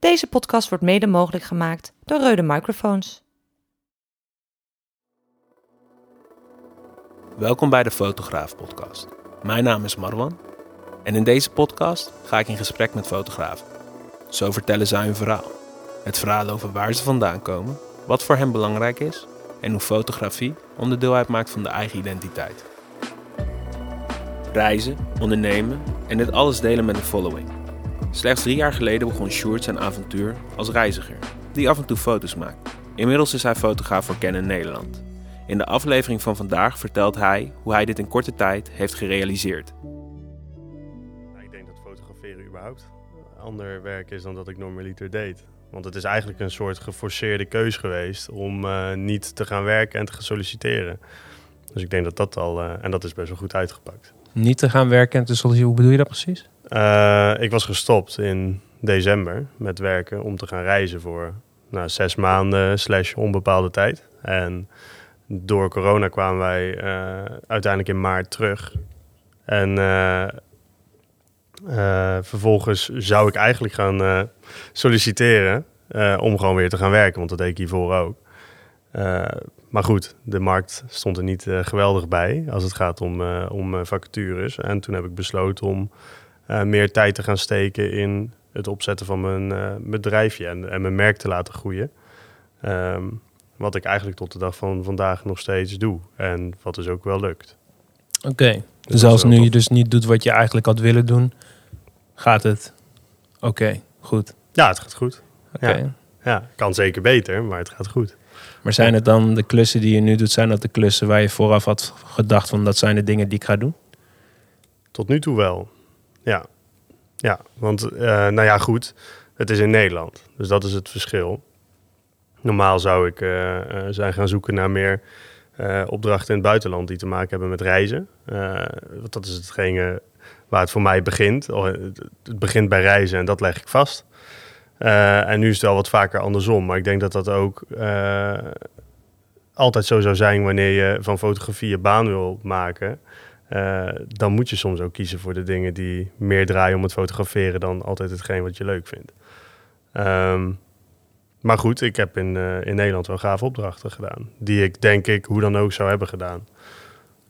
Deze podcast wordt mede mogelijk gemaakt door Reude Microfoons. Welkom bij de Fotograaf Podcast. Mijn naam is Marwan en in deze podcast ga ik in gesprek met fotografen. Zo vertellen zij hun verhaal. Het verhaal over waar ze vandaan komen, wat voor hen belangrijk is en hoe fotografie onderdeel uitmaakt van de eigen identiteit. Reizen, ondernemen en dit alles delen met een following. Slechts drie jaar geleden begon Sjoerd zijn avontuur als reiziger, die af en toe foto's maakt. Inmiddels is hij fotograaf voor Canon Nederland. In de aflevering van vandaag vertelt hij hoe hij dit in korte tijd heeft gerealiseerd. Nou, ik denk dat fotograferen überhaupt ander werk is dan dat ik normaliter deed. Want het is eigenlijk een soort geforceerde keus geweest om uh, niet te gaan werken en te gaan solliciteren. Dus ik denk dat dat al, uh, en dat is best wel goed uitgepakt. Niet te gaan werken en te hoe bedoel je dat precies? Uh, ik was gestopt in december met werken om te gaan reizen voor nou, zes maanden slash onbepaalde tijd. En door corona kwamen wij uiteindelijk in maart terug. En uh, vervolgens zou ik eigenlijk gaan solliciteren om gewoon weer te gaan werken, want dat deed ik hiervoor ook. Maar goed, de markt stond er niet geweldig bij als het gaat om, om vacatures. En toen heb ik besloten om meer tijd te gaan steken in het opzetten van mijn bedrijfje en, en, mijn merk te laten groeien. Um, wat ik eigenlijk tot de dag van vandaag nog steeds doe en wat dus ook wel lukt. Oké, okay. dus als nu je dus niet doet wat je eigenlijk had willen doen, gaat het oké, okay, goed? Ja, het gaat goed. Oké. Ja. ja, kan zeker beter, maar het gaat goed. Maar zijn het dan de klussen die je nu doet, zijn dat de klussen waar je vooraf had gedacht van dat zijn de dingen die ik ga doen? Tot nu toe wel, ja. Ja, want uh, nou ja, goed, het is in Nederland, dus dat is het verschil. Normaal zou ik uh, zijn gaan zoeken naar meer opdrachten in het buitenland die te maken hebben met reizen. want dat is hetgene waar het voor mij begint. Het begint bij reizen en dat leg ik vast. Uh, en nu is het wel wat vaker andersom. Maar ik denk dat dat ook uh, altijd zo zou zijn wanneer je van fotografie je baan wil maken. Uh, dan moet je soms ook kiezen voor de dingen die meer draaien om het fotograferen dan altijd hetgeen wat je leuk vindt. Um, maar goed, ik heb in, in Nederland wel gave opdrachten gedaan. Die ik denk ik hoe dan ook zou hebben gedaan.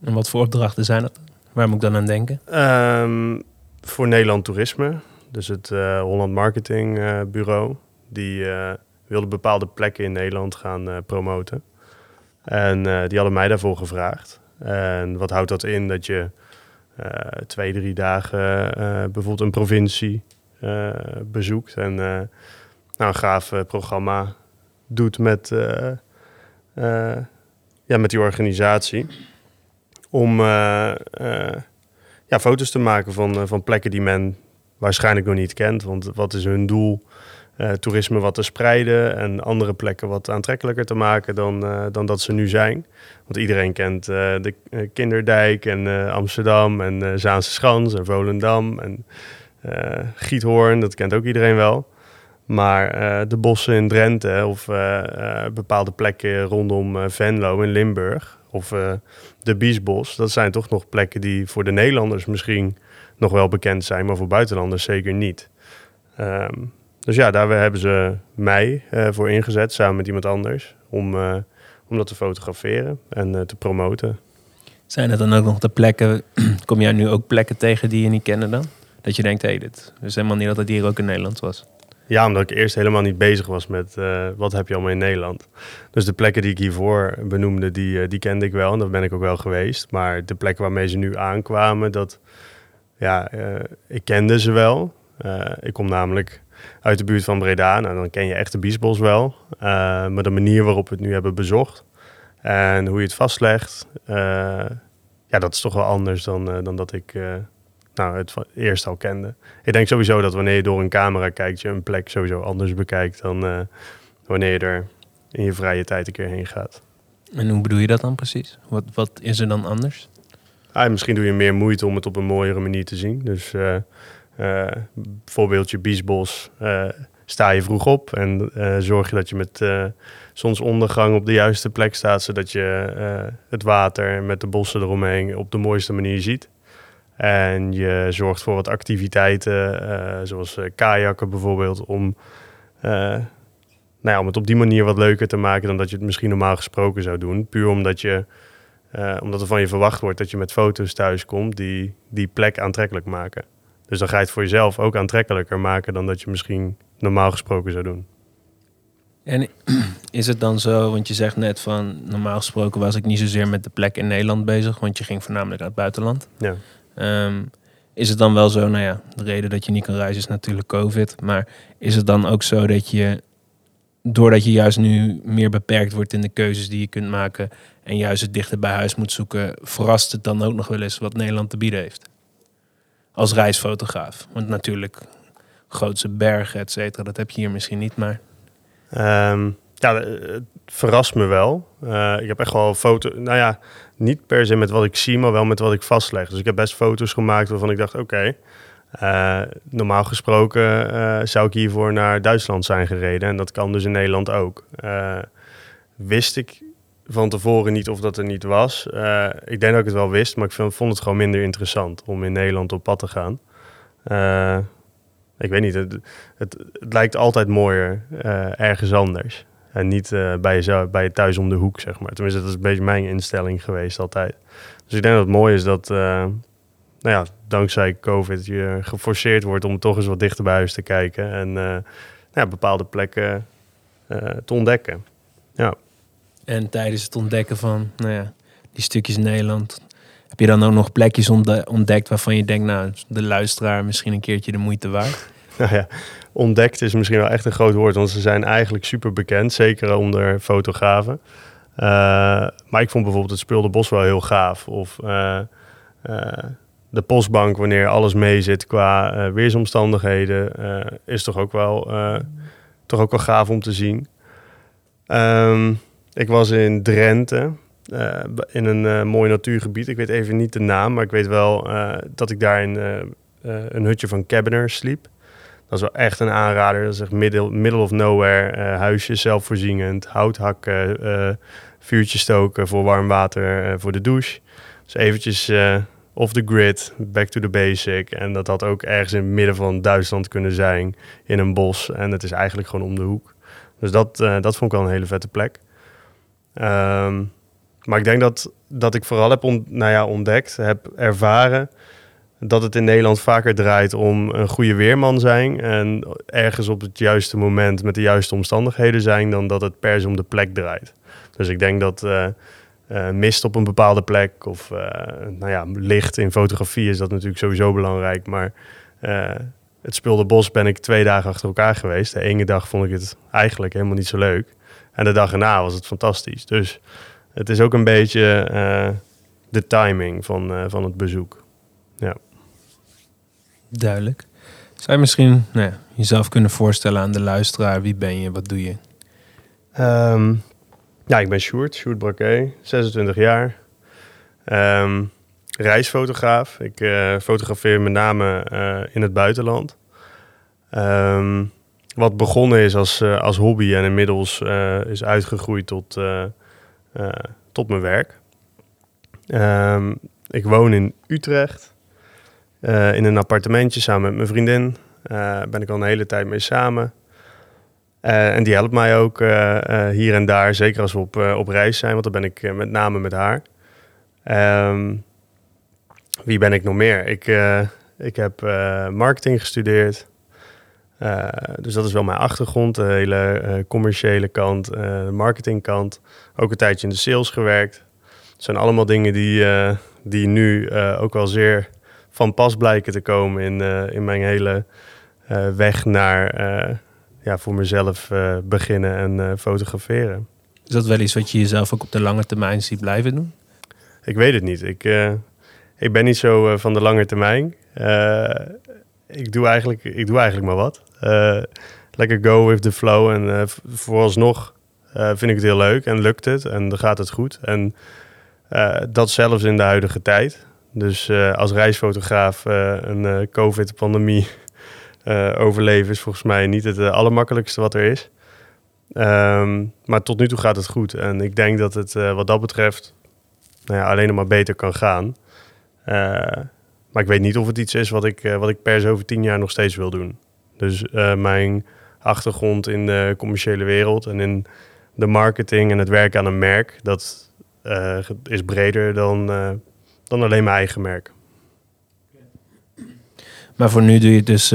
En wat voor opdrachten zijn dat? Waar moet ik dan aan denken? Um, voor Nederland Toerisme, dus het uh, Holland Marketing uh, Bureau. Die uh, wilde bepaalde plekken in Nederland gaan promoten. En die hadden mij daarvoor gevraagd. En wat houdt dat in? Dat je twee, drie dagen bijvoorbeeld een provincie bezoekt. En nou, een gaaf programma doet met, ja, met die organisatie om ja, foto's te maken van, van plekken die men waarschijnlijk nog niet kent. Want wat is hun doel? toerisme wat te spreiden en andere plekken wat aantrekkelijker te maken dan, dan dat ze nu zijn. Want iedereen kent de Kinderdijk en Amsterdam en Zaanse Schans en Volendam en Giethoorn, dat kent ook iedereen wel. Maar de bossen in Drenthe of bepaalde plekken rondom Venlo in Limburg, of de Biesbos. Dat zijn toch nog plekken die voor de Nederlanders misschien nog wel bekend zijn, maar voor buitenlanders zeker niet. Um, dus ja, daar hebben ze mij uh, voor ingezet, samen met iemand anders, om, uh, om dat te fotograferen en te promoten. Zijn er dan ook nog de plekken, kom jij nu ook plekken tegen die je niet kende dan? Dat je denkt, hé, hey, dit is helemaal niet dat het hier ook in Nederland was. Ja, omdat ik eerst helemaal niet bezig was met wat heb je allemaal in Nederland. Dus de plekken die ik hiervoor benoemde, die, die kende ik wel en dat ben ik ook wel geweest. Maar de plekken waarmee ze nu aankwamen, dat, ja, uh, ik kende ze wel. ik kom namelijk uit de buurt van Breda, nou dan ken je echt de Biesbos wel. maar de manier waarop we het nu hebben bezocht en hoe je het vastlegt, ja, dat is toch wel anders dan, dan dat ik nou, het eerst al kende. Ik denk sowieso dat wanneer je door een camera kijkt, je een plek sowieso anders bekijkt dan uh, wanneer je er in je vrije tijd een keer heen gaat. En hoe bedoel je dat dan precies? Wat, wat is er dan anders? Ah, misschien doe je meer moeite om het op een mooiere manier te zien. Dus uh, uh, voorbeeldje Biesbos, sta je vroeg op en zorg je dat je met zonsondergang op de juiste plek staat, zodat je het water met de bossen eromheen op de mooiste manier ziet. En je zorgt voor wat activiteiten, zoals kajakken bijvoorbeeld, om eh, nou om het op die manier wat leuker te maken dan dat je het misschien normaal gesproken zou doen. Puur omdat, je, eh, omdat er van je verwacht wordt dat je met foto's thuis komt die die plek aantrekkelijk maken. Dus dan ga je het voor jezelf ook aantrekkelijker maken dan dat je misschien normaal gesproken zou doen. En is het dan zo, want je zegt net van normaal gesproken was ik niet zozeer met de plek in Nederland bezig, want je ging voornamelijk naar het buitenland. Ja. Ehm, is het dan wel zo, nou ja, de reden dat je niet kan reizen is natuurlijk COVID, maar is het dan ook zo dat je, doordat je juist nu meer beperkt wordt in de keuzes die je kunt maken en juist het dichter bij huis moet zoeken, verrast het dan ook nog wel eens wat Nederland te bieden heeft? Als reisfotograaf. Want natuurlijk, grootse bergen, et cetera, dat heb je hier misschien niet, maar... Ehm, ja, eh, het verrast me wel. Eh, ik heb echt wel foto's, nou ja, niet per se met wat ik zie, maar wel met wat ik vastleg. Dus ik heb best foto's gemaakt waarvan ik dacht, oké, eh, normaal gesproken zou ik hiervoor naar Duitsland zijn gereden. En dat kan dus in Nederland ook. Wist ik van tevoren niet of dat er niet was. Eh, ik denk dat ik het wel wist, maar ik vond het gewoon minder interessant om in Nederland op pad te gaan. Eh, ik weet niet, het, het, lijkt altijd mooier eh, ergens anders. En niet bij, bij je thuis om de hoek, zeg maar. Tenminste, dat is een beetje mijn instelling geweest altijd. Dus ik denk dat het mooi is dat, nou ja, dankzij COVID je geforceerd wordt om toch eens wat dichter bij huis te kijken. En nou ja, bepaalde plekken te ontdekken. Ja. En tijdens het ontdekken van nou ja, die stukjes Nederland, heb je dan ook nog plekjes ontde- ontdekt waarvan je denkt, nou, de luisteraar misschien een keertje de moeite waard? Nou ja, ontdekt is misschien wel echt een groot woord, want ze zijn eigenlijk super bekend, zeker onder fotografen. Eh, maar ik vond bijvoorbeeld het Speelde Bos wel heel gaaf. Of eh, eh, de postbank, wanneer alles mee zit qua weersomstandigheden, is toch ook, wel, toch ook wel gaaf om te zien. Ehm, ik was in Drenthe, eh, in een eh, mooi natuurgebied. Ik weet even niet de naam, maar ik weet wel eh, dat ik daar in een hutje van Cabiner sliep. Dat is wel echt een aanrader. Dat is echt middle, middle of nowhere. huisje, zelfvoorzienend, hout hakken, vuurtje stoken voor warm water voor de douche. Dus eventjes off the grid, back to the basic. En dat had ook ergens in het midden van Duitsland kunnen zijn, in een bos. En het is eigenlijk gewoon om de hoek. Dus dat, dat vond ik wel een hele vette plek. Ehm, maar ik denk dat, dat ik vooral heb ont, nou ja, ontdekt, heb ervaren dat het in Nederland vaker draait om een goede weerman zijn en ergens op het juiste moment met de juiste omstandigheden zijn, dan dat het per se om de plek draait. Dus ik denk dat eh, eh, mist op een bepaalde plek of eh, nou ja, licht in fotografie is dat natuurlijk sowieso belangrijk, maar het speelde bos ben ik twee dagen achter elkaar geweest. De ene dag vond ik het eigenlijk helemaal niet zo leuk en de dag erna was het fantastisch. Dus het is ook een beetje eh, de timing van, eh, van het bezoek. Duidelijk. Zou je misschien nou ja, jezelf kunnen voorstellen aan de luisteraar? Wie ben je? Wat doe je? Ehm, ja, ik ben Sjoerd, Sjoerd Braquet, 26 jaar. Ehm, reisfotograaf. Ik eh, fotografeer met name in het buitenland. Ehm, wat begonnen is als, eh, als hobby en inmiddels eh, is uitgegroeid tot, eh, tot mijn werk. Ehm, ik woon in Utrecht, in een appartementje samen met mijn vriendin. Daar ben ik al een hele tijd mee samen. En die helpt mij ook hier en daar, zeker als we op, op reis zijn, want dan ben ik met name met haar. Ehm, wie ben ik nog meer? Ik, ik heb marketing gestudeerd. Eh, dus dat is wel mijn achtergrond, de hele eh, commerciële kant, de marketingkant. Ook een tijdje in de sales gewerkt. Het zijn allemaal dingen die, die nu ook wel zeer van pas blijken te komen in, in mijn hele weg naar ja, voor mezelf beginnen en fotograferen. Is dat wel iets wat je jezelf ook op de lange termijn ziet blijven doen? Ik weet het niet. Ik, ik ben niet zo van de lange termijn. Ik, doe eigenlijk, ik doe eigenlijk maar wat. Eh, lekker go with the flow. En eh, vooralsnog eh, vind ik het heel leuk en lukt het en dan gaat het goed. En dat zelfs in de huidige tijd. Dus als reisfotograaf een COVID-pandemie overleven is volgens mij niet het allermakkelijkste wat er is. Ehm, maar tot nu toe gaat het goed. En ik denk dat het wat dat betreft nou ja, alleen nog maar beter kan gaan. Eh, maar ik weet niet of het iets is wat ik, eh, wat ik per se over tien jaar nog steeds wil doen. Dus eh, mijn achtergrond in de commerciële wereld en in de marketing en het werken aan een merk. Dat eh, is breder dan, dan alleen mijn eigen merk. Maar voor nu doe je dus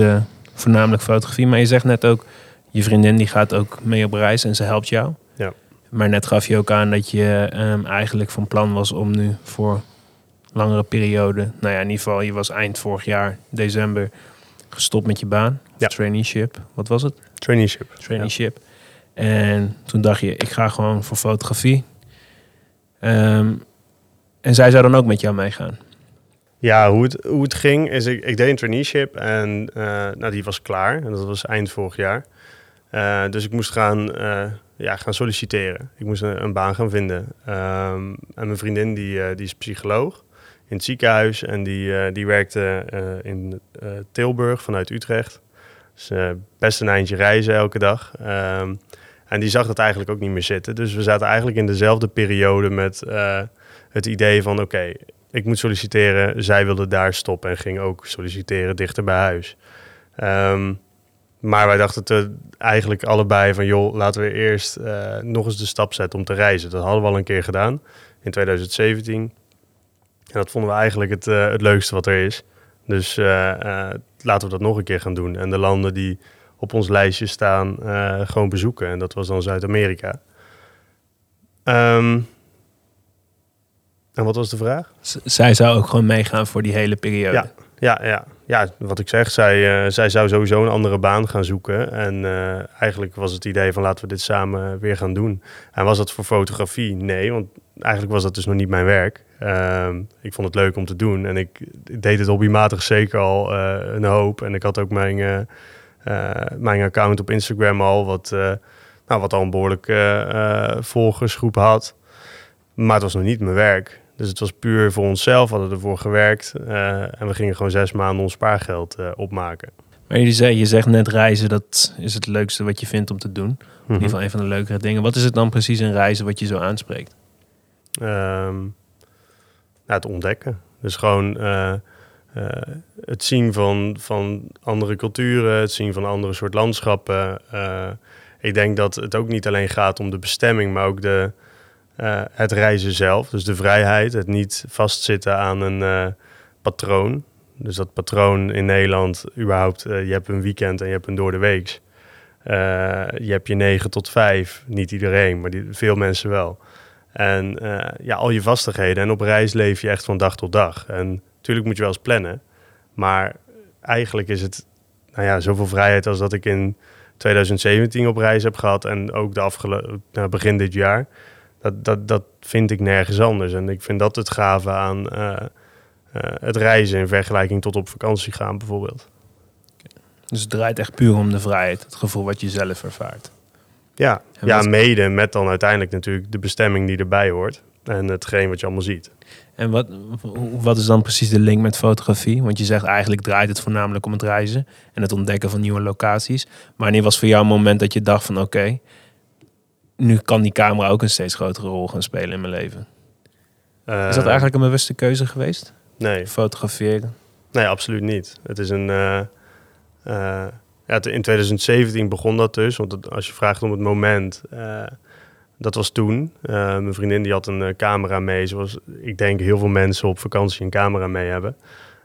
voornamelijk fotografie. Maar je zegt net ook, je vriendin die gaat ook mee op reis en ze helpt jou. Ja. Maar net gaf je ook aan dat je ehm, eigenlijk van plan was om nu voor langere periode, nou ja, in ieder geval, je was eind vorig jaar, december, gestopt met je baan. Ja. traineeship. Wat was het? Traineeship. Traineeship. En toen dacht je, ik ga gewoon voor fotografie. Ehm, en zij zou dan ook met jou meegaan. Ja, hoe het, hoe het ging is, ik, ik deed een traineeship en eh, nou, die was klaar. En dat was eind vorig jaar. Eh, dus ik moest gaan, eh, ja, gaan solliciteren. Ik moest een, een baan gaan vinden. Ehm, en mijn vriendin die, die is psycholoog in het ziekenhuis. En die, eh, die werkte eh, in eh, Tilburg vanuit Utrecht. Dus best een eindje reizen elke dag. Ehm, en die zag dat eigenlijk ook niet meer zitten. Dus we zaten eigenlijk in dezelfde periode met het idee van... oké, ik moet solliciteren. Zij wilde daar stoppen en ging ook solliciteren dichter bij huis. Ehm, maar wij dachten te, eigenlijk allebei van... joh, laten we eerst nog eens de stap zetten om te reizen. Dat hadden we al een keer gedaan in 2017. En dat vonden we eigenlijk het, eh, het leukste wat er is. Dus eh, eh, laten we dat nog een keer gaan doen. En de landen die op ons lijstje staan, gewoon bezoeken. En dat was dan Zuid-Amerika. Ehm, en wat was de vraag? Z- zij zou ook gewoon meegaan voor die hele periode. Ja. Ja, ja, ja, wat ik zeg, zij, zij zou sowieso een andere baan gaan zoeken. En eigenlijk was het idee van laten we dit samen weer gaan doen. En was dat voor fotografie? Nee, want eigenlijk was dat dus nog niet mijn werk. Ehm, ik vond het leuk om te doen en ik, ik deed het hobbymatig zeker al eh, een hoop. En ik had ook mijn, eh, eh, mijn account op Instagram al, wat, nou, wat al een behoorlijke eh, volgersgroep had. Maar het was nog niet mijn werk. Dus het was puur voor onszelf, hadden ervoor gewerkt. en we gingen gewoon zes maanden ons spaargeld opmaken. Maar je, zei, je zegt net reizen, dat is het leukste wat je vindt om te doen. In Mhm. ieder geval een van de leukere dingen. Wat is het dan precies in reizen wat je zo aanspreekt? Ehm, nou, het ontdekken. Dus gewoon eh, eh, het zien van, van andere culturen, het zien van andere soort landschappen. Eh, ik denk dat het ook niet alleen gaat om de bestemming, maar ook de, het reizen zelf. Dus de vrijheid, het niet vastzitten aan een patroon. Dus dat patroon in Nederland, überhaupt, je hebt een weekend en je hebt een door de weeks. Eh, je hebt je 9 tot 5, niet iedereen, maar die, veel mensen wel. En eh, ja, al je vastigheden. En op reis leef je echt van dag tot dag. En natuurlijk moet je wel eens plannen. Maar eigenlijk is het nou ja, zoveel vrijheid als dat ik in 2017 op reis heb gehad. En ook de afgelopen nou, begin dit jaar. Dat, dat, dat vind ik nergens anders. En ik vind dat het gave aan eh, eh, het reizen in vergelijking tot op vakantie gaan bijvoorbeeld. Dus het draait echt puur om de vrijheid. Het gevoel wat je zelf ervaart. Ja, En ja wat- mede met dan uiteindelijk natuurlijk de bestemming die erbij hoort. En hetgeen wat je allemaal ziet. En wat, wat is dan precies de link met fotografie? Want je zegt eigenlijk draait het voornamelijk om het reizen en het ontdekken van nieuwe locaties. Wanneer was voor jou een moment dat je dacht van oké, nu kan die camera ook een steeds grotere rol gaan spelen in mijn leven? Eh, Is dat eigenlijk een bewuste keuze geweest? Nee, Fotograferen? Nee, absoluut niet. Het is een. eh, eh, ja, in 2017 begon dat dus. Want als je vraagt om het moment, eh, dat was toen. Eh, mijn vriendin die had een eh, camera mee. Zoals ik denk heel veel mensen op vakantie een camera mee hebben.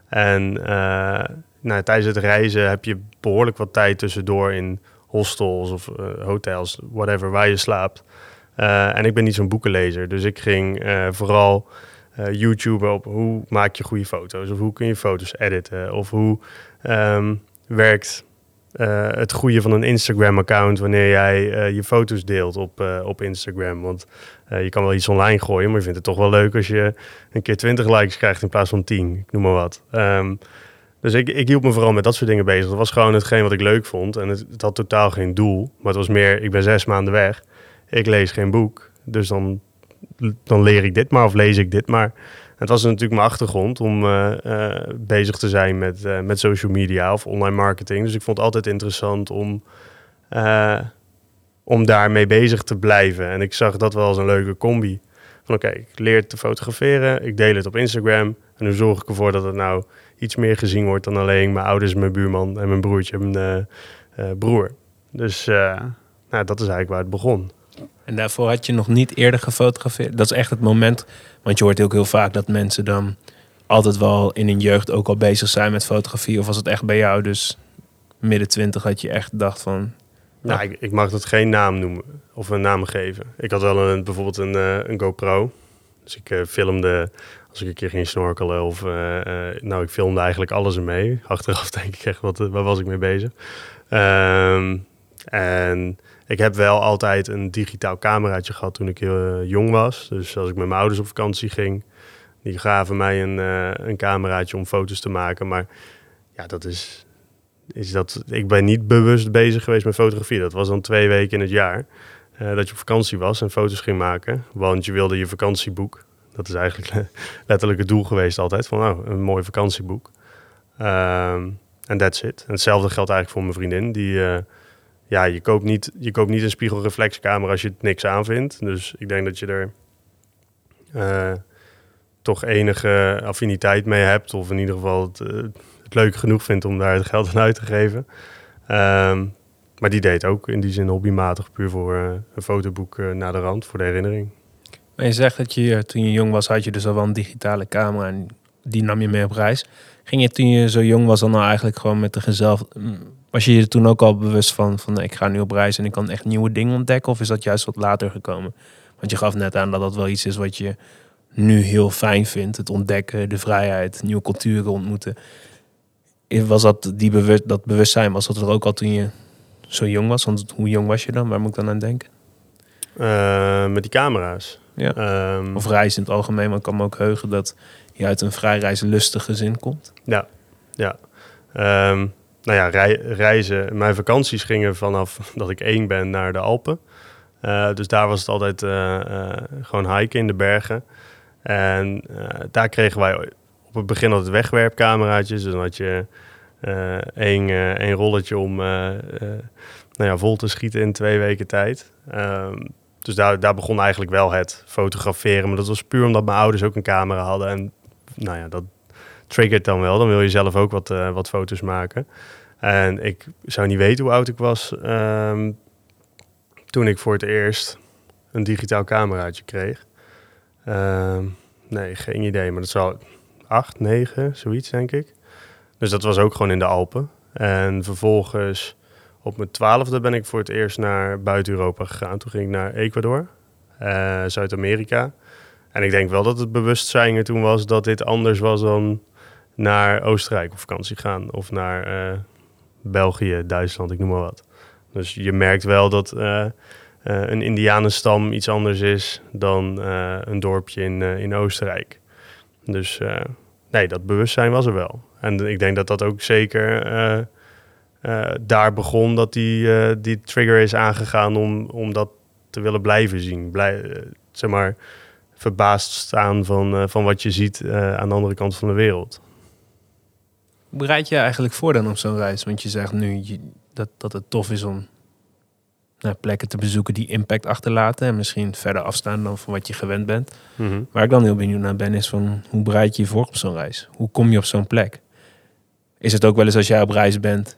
En nou, tijdens het reizen heb je behoorlijk wat tijd tussendoor in hostels of hotels, whatever, waar je slaapt. En ik ben niet zo'n boekenlezer, dus ik ging vooral YouTube op hoe maak je goede foto's of hoe kun je foto's editen of hoe ehm, werkt eh, het goede van een Instagram-account wanneer jij eh, je foto's deelt op, eh, op Instagram. Want je kan wel iets online gooien, maar je vindt het toch wel leuk als je een keer 20 likes krijgt in plaats van 10, ik noem maar wat. Ehm, dus ik, ik hield me vooral met dat soort dingen bezig. Dat was gewoon hetgeen wat ik leuk vond. En het, het had totaal geen doel. Maar het was meer, ik ben zes maanden weg. Ik lees geen boek. Dus dan, dan leer ik dit maar of lees ik dit maar. Het was natuurlijk mijn achtergrond om eh, eh, bezig te zijn met, eh, met social media of online marketing. Dus ik vond het altijd interessant om, om daarmee bezig te blijven. En ik zag dat wel als een leuke combi. Van oké, ik leer te fotograferen, ik deel het op Instagram. En hoe zorg ik ervoor dat het nou iets meer gezien wordt dan alleen mijn ouders, mijn buurman en mijn broertje, mijn eh, eh, broer. Dus nou, dat is eigenlijk waar het begon. En daarvoor had je nog niet eerder gefotografeerd? Dat is echt het moment, want je hoort ook heel vaak dat mensen dan altijd wel in hun jeugd ook al bezig zijn met fotografie. Of was het echt bij jou dus midden twintig dat je echt dacht van... Nou, ik, ik, mag dat geen naam noemen of een naam geven. Ik had wel een, bijvoorbeeld een, uh, een GoPro. Dus ik uh, filmde als ik een keer ging snorkelen of... Uh, nou, ik filmde eigenlijk alles ermee. Achteraf denk ik echt, wat, waar was ik mee bezig? Um, en ik heb wel altijd een digitaal cameraatje gehad toen ik heel jong was. Dus als ik met mijn ouders op vakantie ging... Die gaven mij een, een cameraatje om foto's te maken. Maar ja, dat is is dat ik ben niet bewust bezig geweest met fotografie. Dat was dan twee weken in het jaar. Uh, dat je op vakantie was en foto's ging maken. Want je wilde je vakantieboek. Dat is eigenlijk letterlijk het doel geweest altijd. Van nou, een mooi vakantieboek. Ehm, en that's it. En hetzelfde geldt eigenlijk voor mijn vriendin. Die, ja, je koopt, niet, je koopt niet een spiegelreflexcamera als je het niks aanvindt. Dus ik denk dat je er uh, toch enige affiniteit mee hebt. Of in ieder geval het, leuk genoeg vindt om daar het geld aan uit te geven. Ehm, maar die deed ook in die zin hobbymatig, puur voor uh, een fotoboek naar de rand, voor de herinnering. Maar je zegt dat je toen je jong was, had je dus al wel een digitale camera en die nam je mee op reis. Ging je toen je zo jong was dan nou eigenlijk gewoon met de gezelf... Was je je toen ook al bewust van, van ik ga nu op reis en ik kan echt nieuwe dingen ontdekken? Of is dat juist wat later gekomen? Want je gaf net aan dat dat wel iets is wat je nu heel fijn vindt. Het ontdekken, de vrijheid, nieuwe culturen ontmoeten was dat, die bewust, dat bewustzijn, was dat er ook al toen je zo jong was? Want hoe jong was je dan? Waar moet ik dan aan denken? Uh, met die camera's. Ja. Um, of reizen in het algemeen. Maar ik kan me ook heugen dat je uit een vrij reizenlustige gezin komt. Ja, ja. Um, nou ja, reizen. Mijn vakanties gingen vanaf dat ik één ben naar de Alpen. Uh, dus daar was het altijd uh, gewoon hiken in de bergen. En daar kregen wij op het begin het wegwerpcameraatjes. Dus dan had je één, één rolletje om nou ja, vol te schieten in twee weken tijd. Um, dus daar, daar begon eigenlijk wel het fotograferen. Maar dat was puur omdat mijn ouders ook een camera hadden. En nou ja, dat triggert dan wel. Dan wil je zelf ook wat, wat foto's maken. En ik zou niet weten hoe oud ik was um, toen ik voor het eerst een digitaal cameraatje kreeg. Um, nee, geen idee. Maar dat zou acht, negen, zoiets denk ik. Dus dat was ook gewoon in de Alpen. En vervolgens op mijn twaalfde ben ik voor het eerst naar buiten Europa gegaan. Toen ging ik naar Ecuador, uh, Zuid-Amerika. En ik denk wel dat het bewustzijn er toen was dat dit anders was dan naar Oostenrijk op vakantie gaan. Of naar uh, België, Duitsland, ik noem maar wat. Dus je merkt wel dat uh, een Indianenstam iets anders is dan een dorpje in, in Oostenrijk. Dus nee, dat bewustzijn was er wel. En ik denk dat dat ook zeker daar begon dat die, die trigger is aangegaan om, om dat te willen blijven zien. Blij, zeg maar, verbaasd staan van, van wat je ziet aan de andere kant van de wereld. Bereid je eigenlijk voor dan op zo'n reis? Want je zegt nu je, dat, dat het tof is om naar plekken te bezoeken die impact achterlaten. En misschien verder afstaan dan van wat je gewend bent. Mm Waar ik dan heel benieuwd naar ben, is van hoe bereid je je voor op zo'n reis? Hoe kom je op zo'n plek? Is het ook wel eens als jij op reis bent,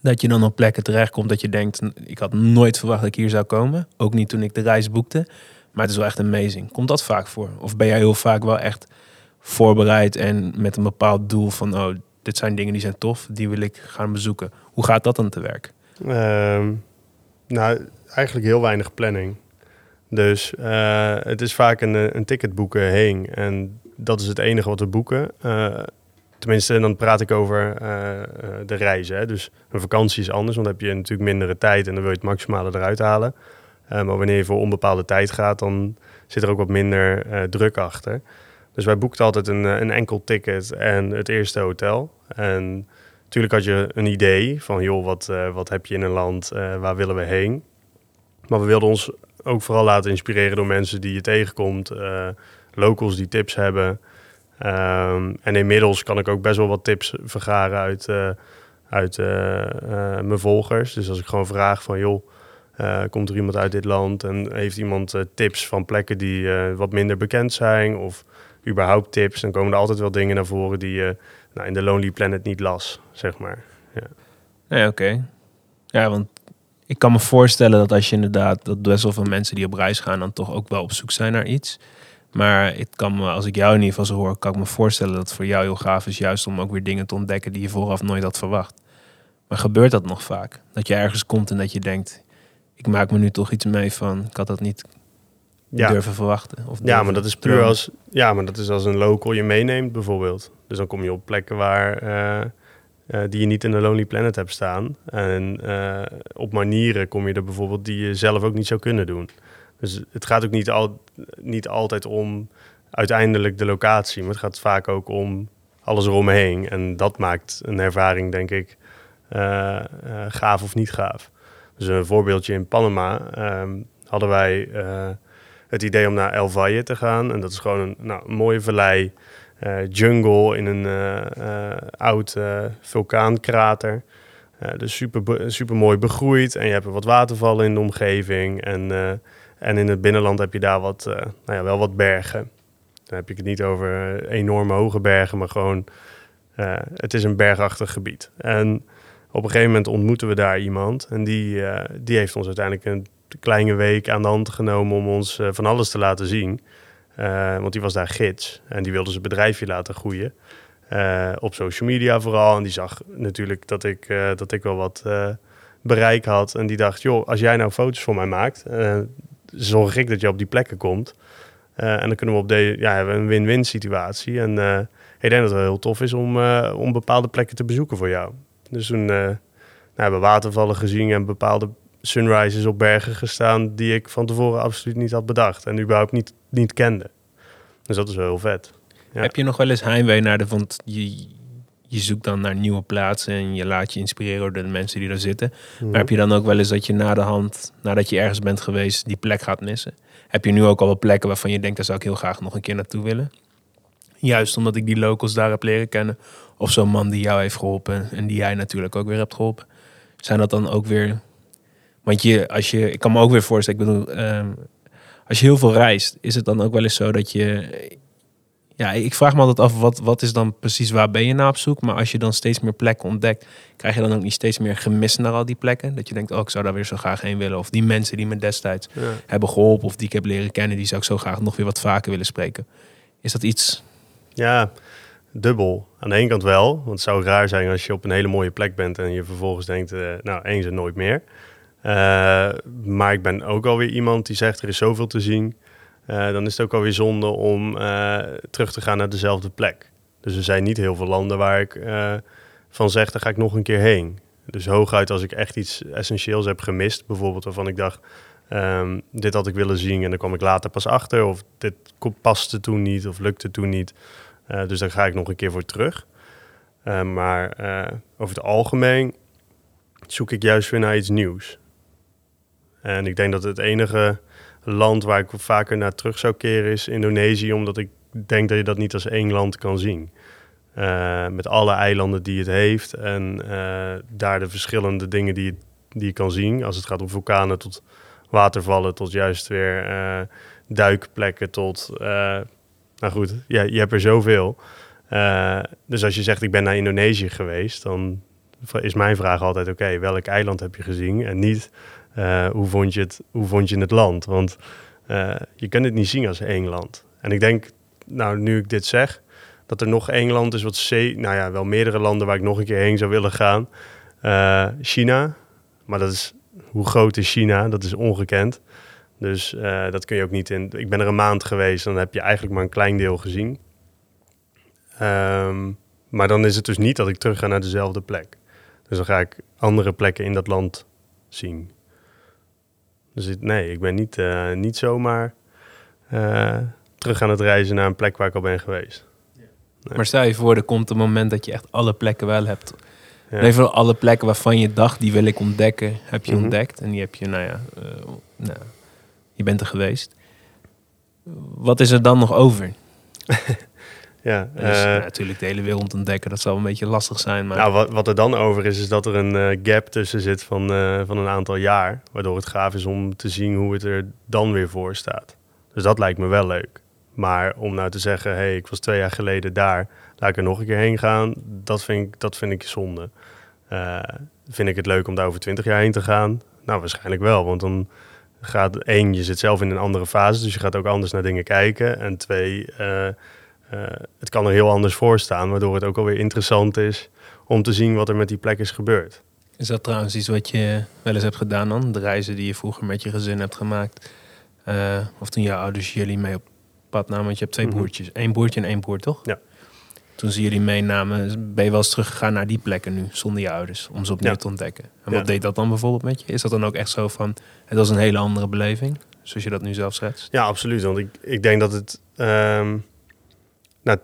dat je dan op plekken terechtkomt dat je denkt, ik had nooit verwacht dat ik hier zou komen. Ook niet toen ik de reis boekte. Maar het is wel echt amazing. Komt dat vaak voor? Of ben jij heel vaak wel echt voorbereid en met een bepaald doel van, oh, dit zijn dingen die zijn tof, die wil ik gaan bezoeken. Hoe gaat dat dan te werk? Um, nou, eigenlijk heel weinig planning. Dus uh, het is vaak een, een ticket boeken heen. En dat is het enige wat we boeken. Uh, tenminste, dan praat ik over uh, de reizen. Hè. Dus een vakantie is anders, want dan heb je natuurlijk mindere tijd en dan wil je het maximale eruit halen. maar wanneer je voor onbepaalde tijd gaat, dan zit er ook wat minder druk achter. Dus wij boekten altijd een, een enkel ticket en het eerste hotel. En Natuurlijk had je een idee van, joh, wat, uh, wat heb je in een land, uh, waar willen we heen? Maar we wilden ons ook vooral laten inspireren door mensen die je tegenkomt, locals die tips hebben. Um, en inmiddels kan ik ook best wel wat tips vergaren uit, uit mijn volgers. Dus als ik gewoon vraag van, joh, komt er iemand uit dit land en heeft iemand tips van plekken die wat minder bekend zijn of überhaupt tips, dan komen er altijd wel dingen naar voren die je nou, in de Lonely Planet niet las, zeg maar. Ja, oké. Ja, want ik kan me voorstellen dat als je inderdaad, dat best wel veel mensen die op reis gaan, dan toch ook wel op zoek zijn naar iets. Maar ik kan me, als ik jou in ieder geval zo hoor, kan ik me voorstellen dat het voor jou heel gaaf is, juist om ook weer dingen te ontdekken die je vooraf nooit had verwacht. Maar gebeurt dat nog vaak? Dat je ergens komt en dat je denkt, ik maak me nu toch iets mee van, ik had dat niet Ja. durven verwachten. Of Ja, maar dat is puur als, ja, maar dat is als een local je meeneemt bijvoorbeeld. Dus dan kom je op plekken waar, eh, eh, die je niet in de Lonely Planet hebt staan. En eh, op manieren kom je er bijvoorbeeld die je zelf ook niet zou kunnen doen. Dus het gaat ook niet, al, niet altijd om uiteindelijk de locatie, maar het gaat vaak ook om alles eromheen. En dat maakt een ervaring, denk ik, gaaf of niet gaaf. Dus een voorbeeldje in Panama ehm, hadden wij het idee om naar El Valle te gaan. En dat is gewoon een, nou, mooie vallei, eh, jungle in een eh, oud vulkaankrater. Dus super, super mooi begroeid. En je hebt wat watervallen in de omgeving. En, en in het binnenland heb je daar wat, nou ja, wel wat bergen. Dan heb ik het niet over enorme hoge bergen, maar gewoon... het is een bergachtig gebied. En op een gegeven moment ontmoeten we daar iemand. En die, die heeft ons uiteindelijk een kleine week aan de hand genomen om ons eh, van alles te laten zien. Eh, want die was daar gids en die wilde zijn bedrijfje laten groeien. Eh, op social media vooral. En die zag natuurlijk dat ik, dat ik wel wat bereik had. En die dacht, joh, als jij nou foto's voor mij maakt, zorg ik dat je op die plekken komt. En dan kunnen we op de, ja, hebben een win-win situatie. En ik denk dat het wel heel tof is om, om bepaalde plekken te bezoeken voor jou. Dus toen nou, hebben we watervallen gezien en bepaalde sunrises op bergen gestaan die ik van tevoren absoluut niet had bedacht en überhaupt niet, niet kende. Dus dat is wel heel vet. Ja. Heb je nog wel eens heimwee naar de... Want je, je zoekt dan naar nieuwe plaatsen en je laat je inspireren door de mensen die daar zitten. Maar heb je dan ook wel eens dat je na de hand, nadat je ergens bent geweest, die plek gaat missen? Heb je nu ook al wel plekken waarvan je denkt, daar zou ik heel graag nog een keer naartoe willen? Juist omdat ik die locals daar heb leren kennen. Of zo'n man die jou heeft geholpen en die jij natuurlijk ook weer hebt geholpen. Zijn dat dan ook weer... Want je, als je, ik kan me ook weer voorstellen, ik bedoel, ehm, als je heel veel reist, is het dan ook wel eens zo dat je... Ja, ik vraag me altijd af, wat, wat is dan precies, waar ben je naar op zoek? Maar als je dan steeds meer plekken ontdekt, krijg je dan ook niet steeds meer gemis naar al die plekken? Dat je denkt, oh, ik zou daar weer zo graag heen willen. Of die mensen die me destijds Ja. hebben geholpen of die ik heb leren kennen, die zou ik zo graag nog weer wat vaker willen spreken. Is dat iets? Ja, dubbel. Aan de ene kant wel, want het zou raar zijn als je op een hele mooie plek bent en je vervolgens denkt, eh, nou, eens en nooit meer. Eh, maar ik ben ook alweer iemand die zegt, er is zoveel te zien. Eh, dan is het ook alweer zonde om eh, terug te gaan naar dezelfde plek. Dus er zijn niet heel veel landen waar ik van zeg, daar ga ik nog een keer heen. Dus hooguit als ik echt iets essentieels heb gemist, bijvoorbeeld waarvan ik dacht, ehm, dit had ik willen zien en dan kwam ik later pas achter. Of dit paste toen niet of lukte toen niet. Dus daar ga ik nog een keer voor terug. Maar over het algemeen zoek ik juist weer naar iets nieuws. En ik denk dat het enige land waar ik vaker naar terug zou keren is Indonesië, omdat ik denk dat je dat niet als één land kan zien. Eh, met alle eilanden die het heeft en eh, daar de verschillende dingen die, je- die je kan zien. Als het gaat om vulkanen tot watervallen, tot juist weer eh, duikplekken, tot... nou goed, ja, je hebt er zoveel. Dus als je zegt ik ben naar Indonesië geweest, dan is mijn vraag altijd: oké, welk eiland heb je gezien? En niet eh, hoe, vond je het, hoe vond je het land? Want eh, je kunt het niet zien als één land. En ik denk, nou, nu ik dit zeg, dat er nog één land is wat zee, nou ja, wel meerdere landen waar ik nog een keer heen zou willen gaan. Eh, China, maar dat is hoe groot is China? Dat is ongekend. Dus dat kun je ook niet in. Ik ben er een maand geweest, dan heb je eigenlijk maar een klein deel gezien. Ehm, maar dan is het dus niet dat ik terug ga naar dezelfde plek. Dus dan ga ik andere plekken in dat land zien. Dus het- nee, ik ben niet, eh, niet zomaar eh, terug aan het reizen naar een plek waar ik al ben geweest. Nee. Maar stel je voor, er komt een moment dat je echt alle plekken wel hebt. Ja. Nee, vooral alle plekken waarvan je dacht, die wil ik ontdekken, heb je Mhm. ontdekt. En die heb je, nou ja, eh, nou, je bent er geweest. Wat is er dan nog over? Ja, Dus, eh, natuurlijk de hele wereld ontdekken, dat zal een beetje lastig zijn. Maar Nou, wat, wat er dan over is, is dat er een eh, gap tussen zit van, eh, van een aantal jaar. Waardoor het gaaf is om te zien hoe het er dan weer voor staat. Dus dat lijkt me wel leuk. Maar om nou te zeggen, hé, hey, ik was twee jaar geleden daar, laat ik er nog een keer heen gaan, dat vind ik, dat vind ik zonde. Vind ik het leuk om daar over twintig jaar heen te gaan? Nou, waarschijnlijk wel. Want dan gaat één, je zit zelf in een andere fase, dus je gaat ook anders naar dingen kijken. En twee, het kan er heel anders voor staan, waardoor het ook alweer interessant is om te zien wat er met die plek is gebeurd. Is dat trouwens iets wat je wel eens hebt gedaan dan? De reizen die je vroeger met je gezin hebt gemaakt? Eh, of toen jouw ouders jullie mee op pad namen? Want je hebt twee Mhm. broertjes. Eén broertje en één broer, toch? Ja. Toen ze jullie meenamen, ben je wel eens teruggegaan naar die plekken nu, zonder je ouders, om ze opnieuw Ja. te ontdekken. En Ja. wat deed dat dan bijvoorbeeld met je? Is dat dan ook echt zo van, het was een hele andere beleving, zoals je dat nu zelf schetst? Ja, absoluut. Want ik, ik denk dat het. ehm, nou,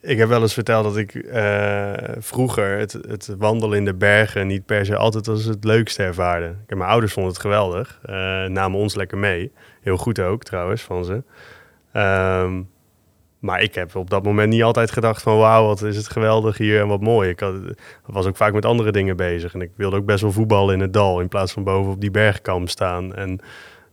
ik heb wel eens verteld dat ik eh, vroeger het, het wandelen in de bergen niet per se altijd als het leukste ervaarde. Ik mijn ouders vonden het geweldig. eh, namen ons lekker mee. Heel goed ook trouwens van ze. Ehm, maar ik heb op dat moment niet altijd gedacht van wauw, wat is het geweldig hier en wat mooi. Ik was ook vaak met andere dingen bezig. En ik wilde ook best wel voetballen in het dal in plaats van boven op die bergkam staan. En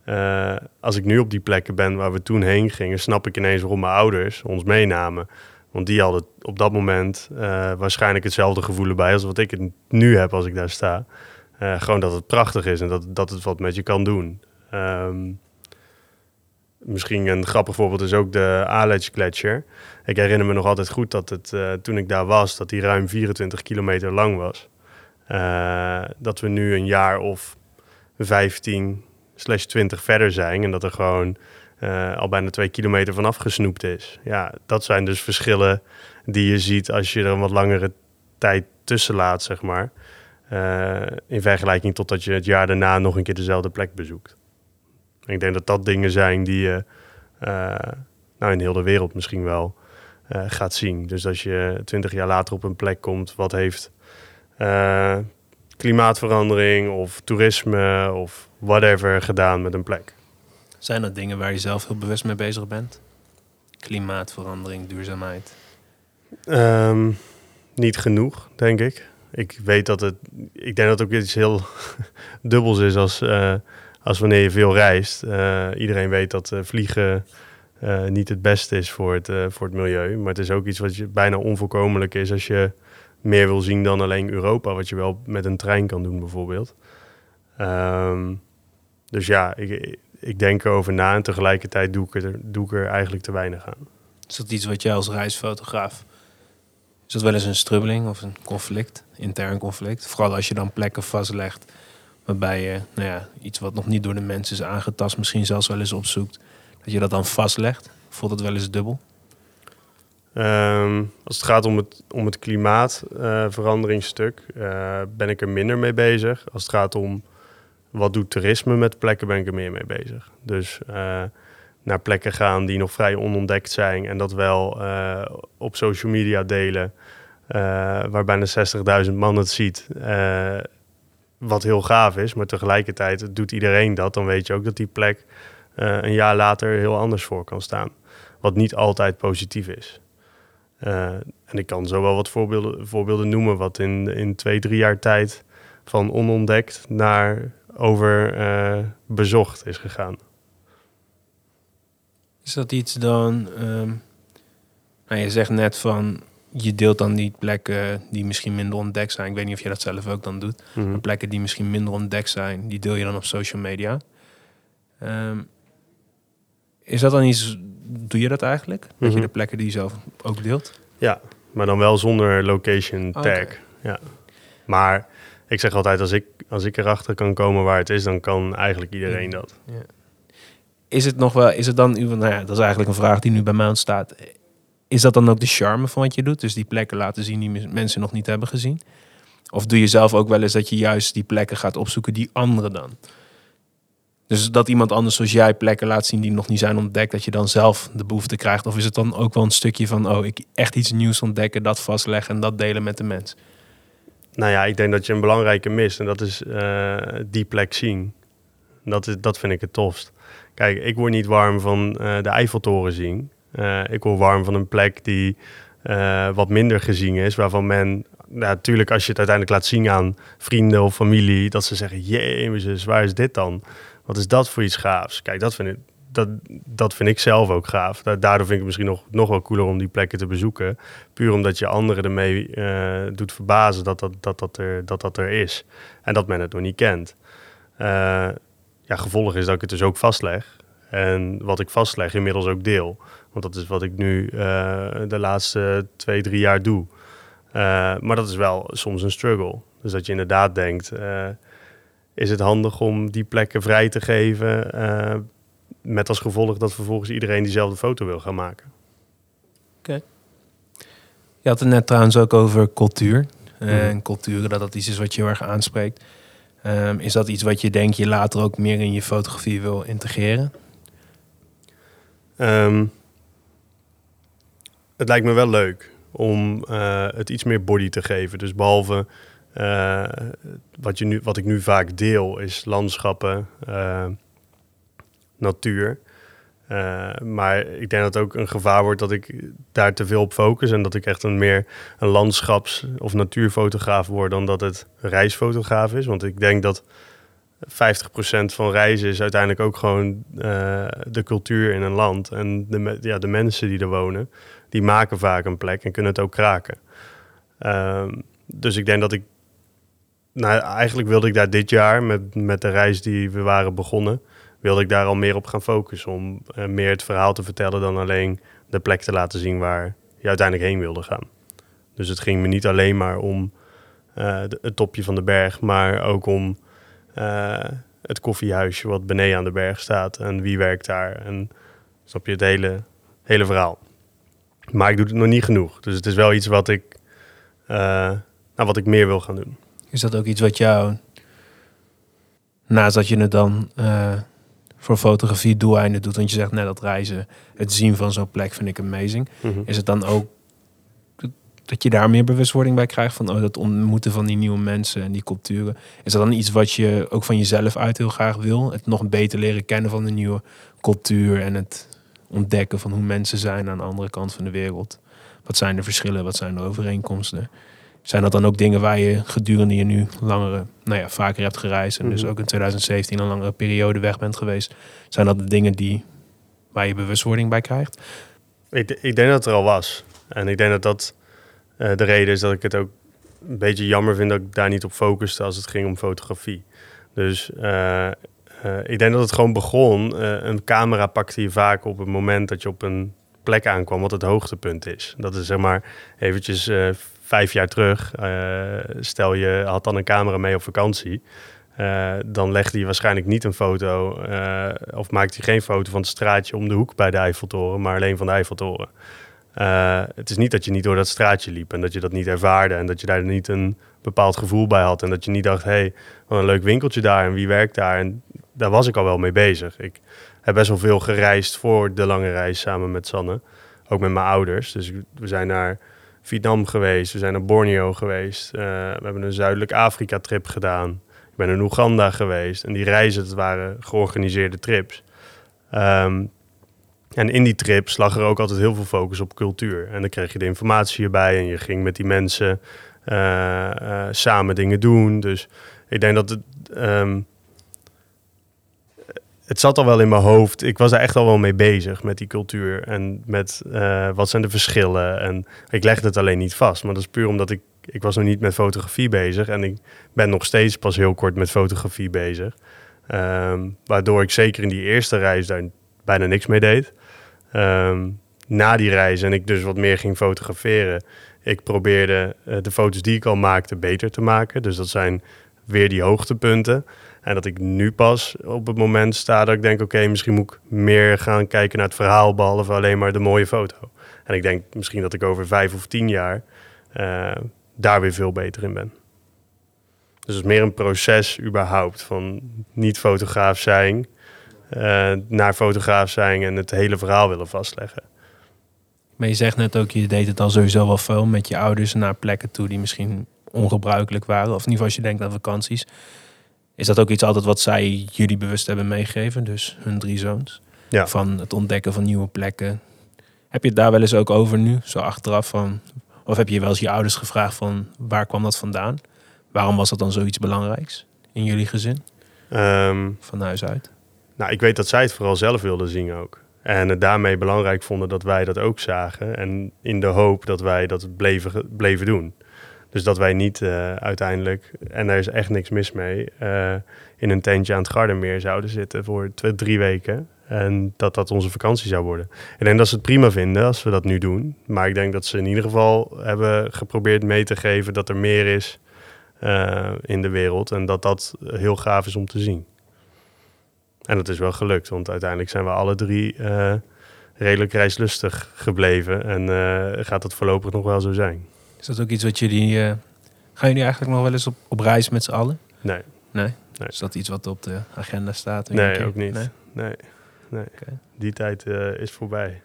eh, als ik nu op die plekken ben waar we toen heen gingen, snap ik ineens waarom mijn ouders ons meenamen. Want die hadden op dat moment eh, waarschijnlijk hetzelfde gevoel erbij als wat ik het nu heb als ik daar sta. Eh, gewoon dat het prachtig is en dat, dat het wat met je kan doen. Ehm, misschien een grappig voorbeeld is ook de Aletsch Gletscher. Ik herinner me nog altijd goed dat het, toen ik daar was, dat die ruim 24 kilometer lang was. Dat we nu een jaar of 15 slash 20 verder zijn en dat er gewoon eh, al bijna twee kilometer vanaf gesnoept is. Ja, dat zijn dus verschillen die je ziet als je er een wat langere tijd tussen laat, zeg maar. Eh, in vergelijking tot dat je het jaar daarna nog een keer dezelfde plek bezoekt. Ik denk dat dat dingen zijn die je eh, nou in heel de wereld misschien wel gaat zien. Dus als je twintig jaar later op een plek komt, wat heeft klimaatverandering of toerisme of whatever gedaan met een plek? Zijn dat dingen waar je zelf heel bewust mee bezig bent? Klimaatverandering, duurzaamheid. Ehm, niet genoeg, denk ik. Ik weet dat het. Ik denk dat het ook iets heel dubbels is als, eh, als wanneer je veel reist. Eh, iedereen weet dat eh, vliegen niet het beste is voor het, voor het milieu. Maar het is ook iets wat je bijna onvoorkomelijk is als je meer wil zien dan alleen Europa, wat je wel met een trein kan doen, bijvoorbeeld. Ehm, dus ja, ik, ik denk erover na en tegelijkertijd doe ik, er, doe ik er eigenlijk te weinig aan. Is dat iets wat jij als reisfotograaf... Is dat wel eens een strubbeling of een conflict, intern conflict? Vooral als je dan plekken vastlegt waarbij je nou ja, iets wat nog niet door de mensen is aangetast, misschien zelfs wel eens opzoekt, dat je dat dan vastlegt. Voelt het wel eens dubbel? Ehm, als het gaat om het, om het klimaatveranderingsstuk, eh, ben ik er minder mee bezig. Als het gaat om wat doet toerisme met plekken, ben ik er meer mee bezig. Dus eh, naar plekken gaan die nog vrij onontdekt zijn en dat wel eh, op social media delen, eh, waar bijna 60.000 man het ziet. wat heel gaaf is, maar tegelijkertijd doet iedereen dat. Dan weet je ook dat die plek een jaar later heel anders voor kan staan. Wat niet altijd positief is. En ik kan zo wel wat voorbeelden, voorbeelden noemen, wat in, in twee, drie jaar tijd van onontdekt naar over uh, bezocht is gegaan. Is dat iets dan? Um, nou, je zegt net van je deelt dan die plekken die misschien minder ontdekt zijn. Ik weet niet of je dat zelf ook dan doet. Mhm. Maar plekken die misschien minder ontdekt zijn, die deel je dan op social media. Um, is dat dan iets? Doe je dat eigenlijk? Dat Mhm. je de plekken die je zelf ook deelt? Ja, maar dan wel zonder location tag. Ja. Maar ik zeg altijd, als ik, als ik erachter kan komen waar het is, dan kan eigenlijk iedereen dat. Is het nog wel? Is het dan? Nou ja, dat is eigenlijk een vraag die nu bij mij ontstaat. Is dat dan ook de charme van wat je doet? Dus die plekken laten zien die mensen nog niet hebben gezien? Of doe je zelf ook wel eens dat je juist die plekken gaat opzoeken die anderen dan? Dus dat iemand anders zoals jij plekken laat zien die nog niet zijn ontdekt, dat je dan zelf de behoefte krijgt? Of is het dan ook wel een stukje van, oh, ik echt iets nieuws ontdekken, dat vastleggen en dat delen met de mens? Nou ja, ik denk dat je een belangrijke mist en dat is eh, die plek zien. Dat, is, dat vind ik het tofst. Kijk, ik word niet warm van eh, de Eiffeltoren zien. Eh, ik word warm van een plek die wat minder gezien is, waarvan men, natuurlijk als je het uiteindelijk laat zien aan vrienden of familie, dat ze zeggen, jezus, waar is dit dan? Wat is dat voor iets gaafs? Kijk, dat vind ik, dat, dat vind ik zelf ook gaaf. Da- Daardoor vind ik het misschien nog, nog wel cooler om die plekken te bezoeken. Puur omdat je anderen ermee eh, doet verbazen dat dat, dat, dat, er, dat dat er is. En dat men het nog niet kent. Eh, ja, gevolg is dat ik het dus ook vastleg. En wat ik vastleg inmiddels ook deel. Want dat is wat ik nu eh, de laatste twee, drie jaar doe. Maar dat is wel soms een struggle. Dus dat je inderdaad denkt, is het handig om die plekken vrij te geven... met als gevolg dat vervolgens iedereen diezelfde foto wil gaan maken. Je had het net trouwens ook over cultuur. En culturen, dat dat iets is wat je heel erg aanspreekt. Ehm, is dat iets wat je denkt je later ook meer in je fotografie wil integreren? Ehm, het lijkt me wel leuk om eh, het iets meer body te geven. Dus behalve eh, wat, je nu, wat ik nu vaak deel, is landschappen, eh, natuur. Eh, maar ik denk dat het ook een gevaar wordt dat ik daar te veel op focus. En dat ik echt een meer een landschaps- of natuurfotograaf word dan dat het reisfotograaf is. Want ik denk dat 50% van reizen is uiteindelijk ook gewoon eh, de cultuur in een land. En de, ja, de mensen die er wonen, die maken vaak een plek en kunnen het ook kraken. Ehm, dus ik denk dat ik... Nou, eigenlijk wilde ik daar dit jaar, met, met de reis die we waren begonnen... wilde ik daar al meer op gaan focussen. Om eh, meer het verhaal te vertellen dan alleen de plek te laten zien waar je uiteindelijk heen wilde gaan. Dus het ging me niet alleen maar om eh, het topje van de berg, maar ook om eh, het koffiehuisje wat beneden aan de berg staat en wie werkt daar. En snap je het hele, hele verhaal. Maar ik doe het nog niet genoeg. Dus het is wel iets wat ik, nou, wat ik meer wil gaan doen. Is dat ook iets wat jou, naast dat je het dan voor fotografie doeleinden doet, want je zegt net dat reizen, het zien van zo'n plek vind ik amazing. Is het dan ook dat je daar meer bewustwording bij krijgt van oh, dat ontmoeten van die nieuwe mensen en die culturen? Is dat dan iets wat je ook van jezelf uit heel graag wil? Het nog beter leren kennen van de nieuwe cultuur en het ontdekken van hoe mensen zijn aan de andere kant van de wereld. Wat zijn de verschillen? Wat zijn de overeenkomsten? Zijn dat dan ook dingen waar je gedurende je nu langere, nou ja, vaker hebt gereisd en dus Mhm. ook in 2017 een langere periode weg bent geweest? Zijn dat de dingen die waar je bewustwording bij krijgt? Ik, ik denk dat het er al was. En ik denk dat dat eh, de reden is dat ik het ook een beetje jammer vind dat ik daar niet op focuste als het ging om fotografie. Dus eh, eh, ik denk dat het gewoon begon. een camera pakte je vaak op het moment dat je op een plek aankwam wat het hoogtepunt is. Dat is zeg maar eventjes vijf jaar terug. Eh, stel je had dan een camera mee op vakantie. Eh, dan legde hij waarschijnlijk niet een foto eh, of maakte hij geen foto van het straatje om de hoek bij de Eiffeltoren, maar alleen van de Eiffeltoren. Het is niet dat je niet door dat straatje liep en dat je dat niet ervaarde en dat je daar niet een bepaald gevoel bij had en dat je niet dacht, hé, hey, wat een leuk winkeltje daar en wie werkt daar. En daar was ik al wel mee bezig. Ik heb best wel veel gereisd voor de lange reis samen met Sanne, ook met mijn ouders. Dus we zijn naar Vietnam geweest, we zijn naar Borneo geweest, Eh, we hebben een Zuidelijk Afrika trip gedaan. Ik ben in Oeganda geweest en die reizen, dat waren georganiseerde trips. Ehm, en in die trips lag er ook altijd heel veel focus op cultuur. En dan kreeg je de informatie erbij en je ging met die mensen eh, eh, samen dingen doen. Dus ik denk dat het. ehm, het zat al wel in mijn hoofd. Ik was daar echt al wel mee bezig met die cultuur. En met eh, wat zijn de verschillen. En ik legde het alleen niet vast. Maar dat is puur omdat ik. Ik was nog niet met fotografie bezig. En ik ben nog steeds pas heel kort met fotografie bezig. Ehm, waardoor ik zeker in die eerste reis daar bijna niks mee deed. Ehm, na die reis en ik dus wat meer ging fotograferen. Ik probeerde eh, de foto's die ik al maakte beter te maken. Dus dat zijn weer die hoogtepunten. En dat ik nu pas op het moment sta dat ik denk... oké, misschien moet ik meer gaan kijken naar het verhaal... behalve alleen maar de mooie foto. En ik denk misschien dat ik over vijf of tien jaar... eh, daar weer veel beter in ben. Dus het is meer een proces überhaupt van niet fotograaf zijn... eh, naar fotograaf zijn en het hele verhaal willen vastleggen. Maar je zegt net ook, je deed het al sowieso wel veel met je ouders naar plekken toe die misschien ongebruikelijk waren. Of in ieder geval als je denkt aan vakanties. Is dat ook iets altijd wat zij jullie bewust hebben meegegeven? Dus hun drie zoons. Ja. Van het ontdekken van nieuwe plekken. Heb je het daar wel eens ook over nu? Zo achteraf van... Of heb je wel eens je ouders gevraagd van waar kwam dat vandaan? Waarom was dat dan zoiets belangrijks in jullie gezin? Ehm, Van huis uit. Nou, ik weet dat zij het vooral zelf wilden zien ook. En het daarmee belangrijk vonden dat wij dat ook zagen. En in de hoop dat wij dat bleven, bleven doen. Dus dat wij niet eh, uiteindelijk, en daar is echt niks mis mee, eh, in een tentje aan het Gardermeer zouden zitten voor twee, drie weken. En dat dat onze vakantie zou worden. Ik denk dat ze het prima vinden als we dat nu doen. Maar ik denk dat ze in ieder geval hebben geprobeerd mee te geven dat er meer is eh, in de wereld. En dat dat heel gaaf is om te zien. En dat is wel gelukt, want uiteindelijk zijn we alle drie redelijk reislustig gebleven. En gaat dat voorlopig nog wel zo zijn. Is dat ook iets wat jullie... eh, gaan jullie eigenlijk nog wel eens op, op reis met z'n allen? Nee, Nee? Nee. Is dat iets wat op de agenda staat? nee ook niet. Nee? Nee, nee. Oké. Die tijd eh, is voorbij.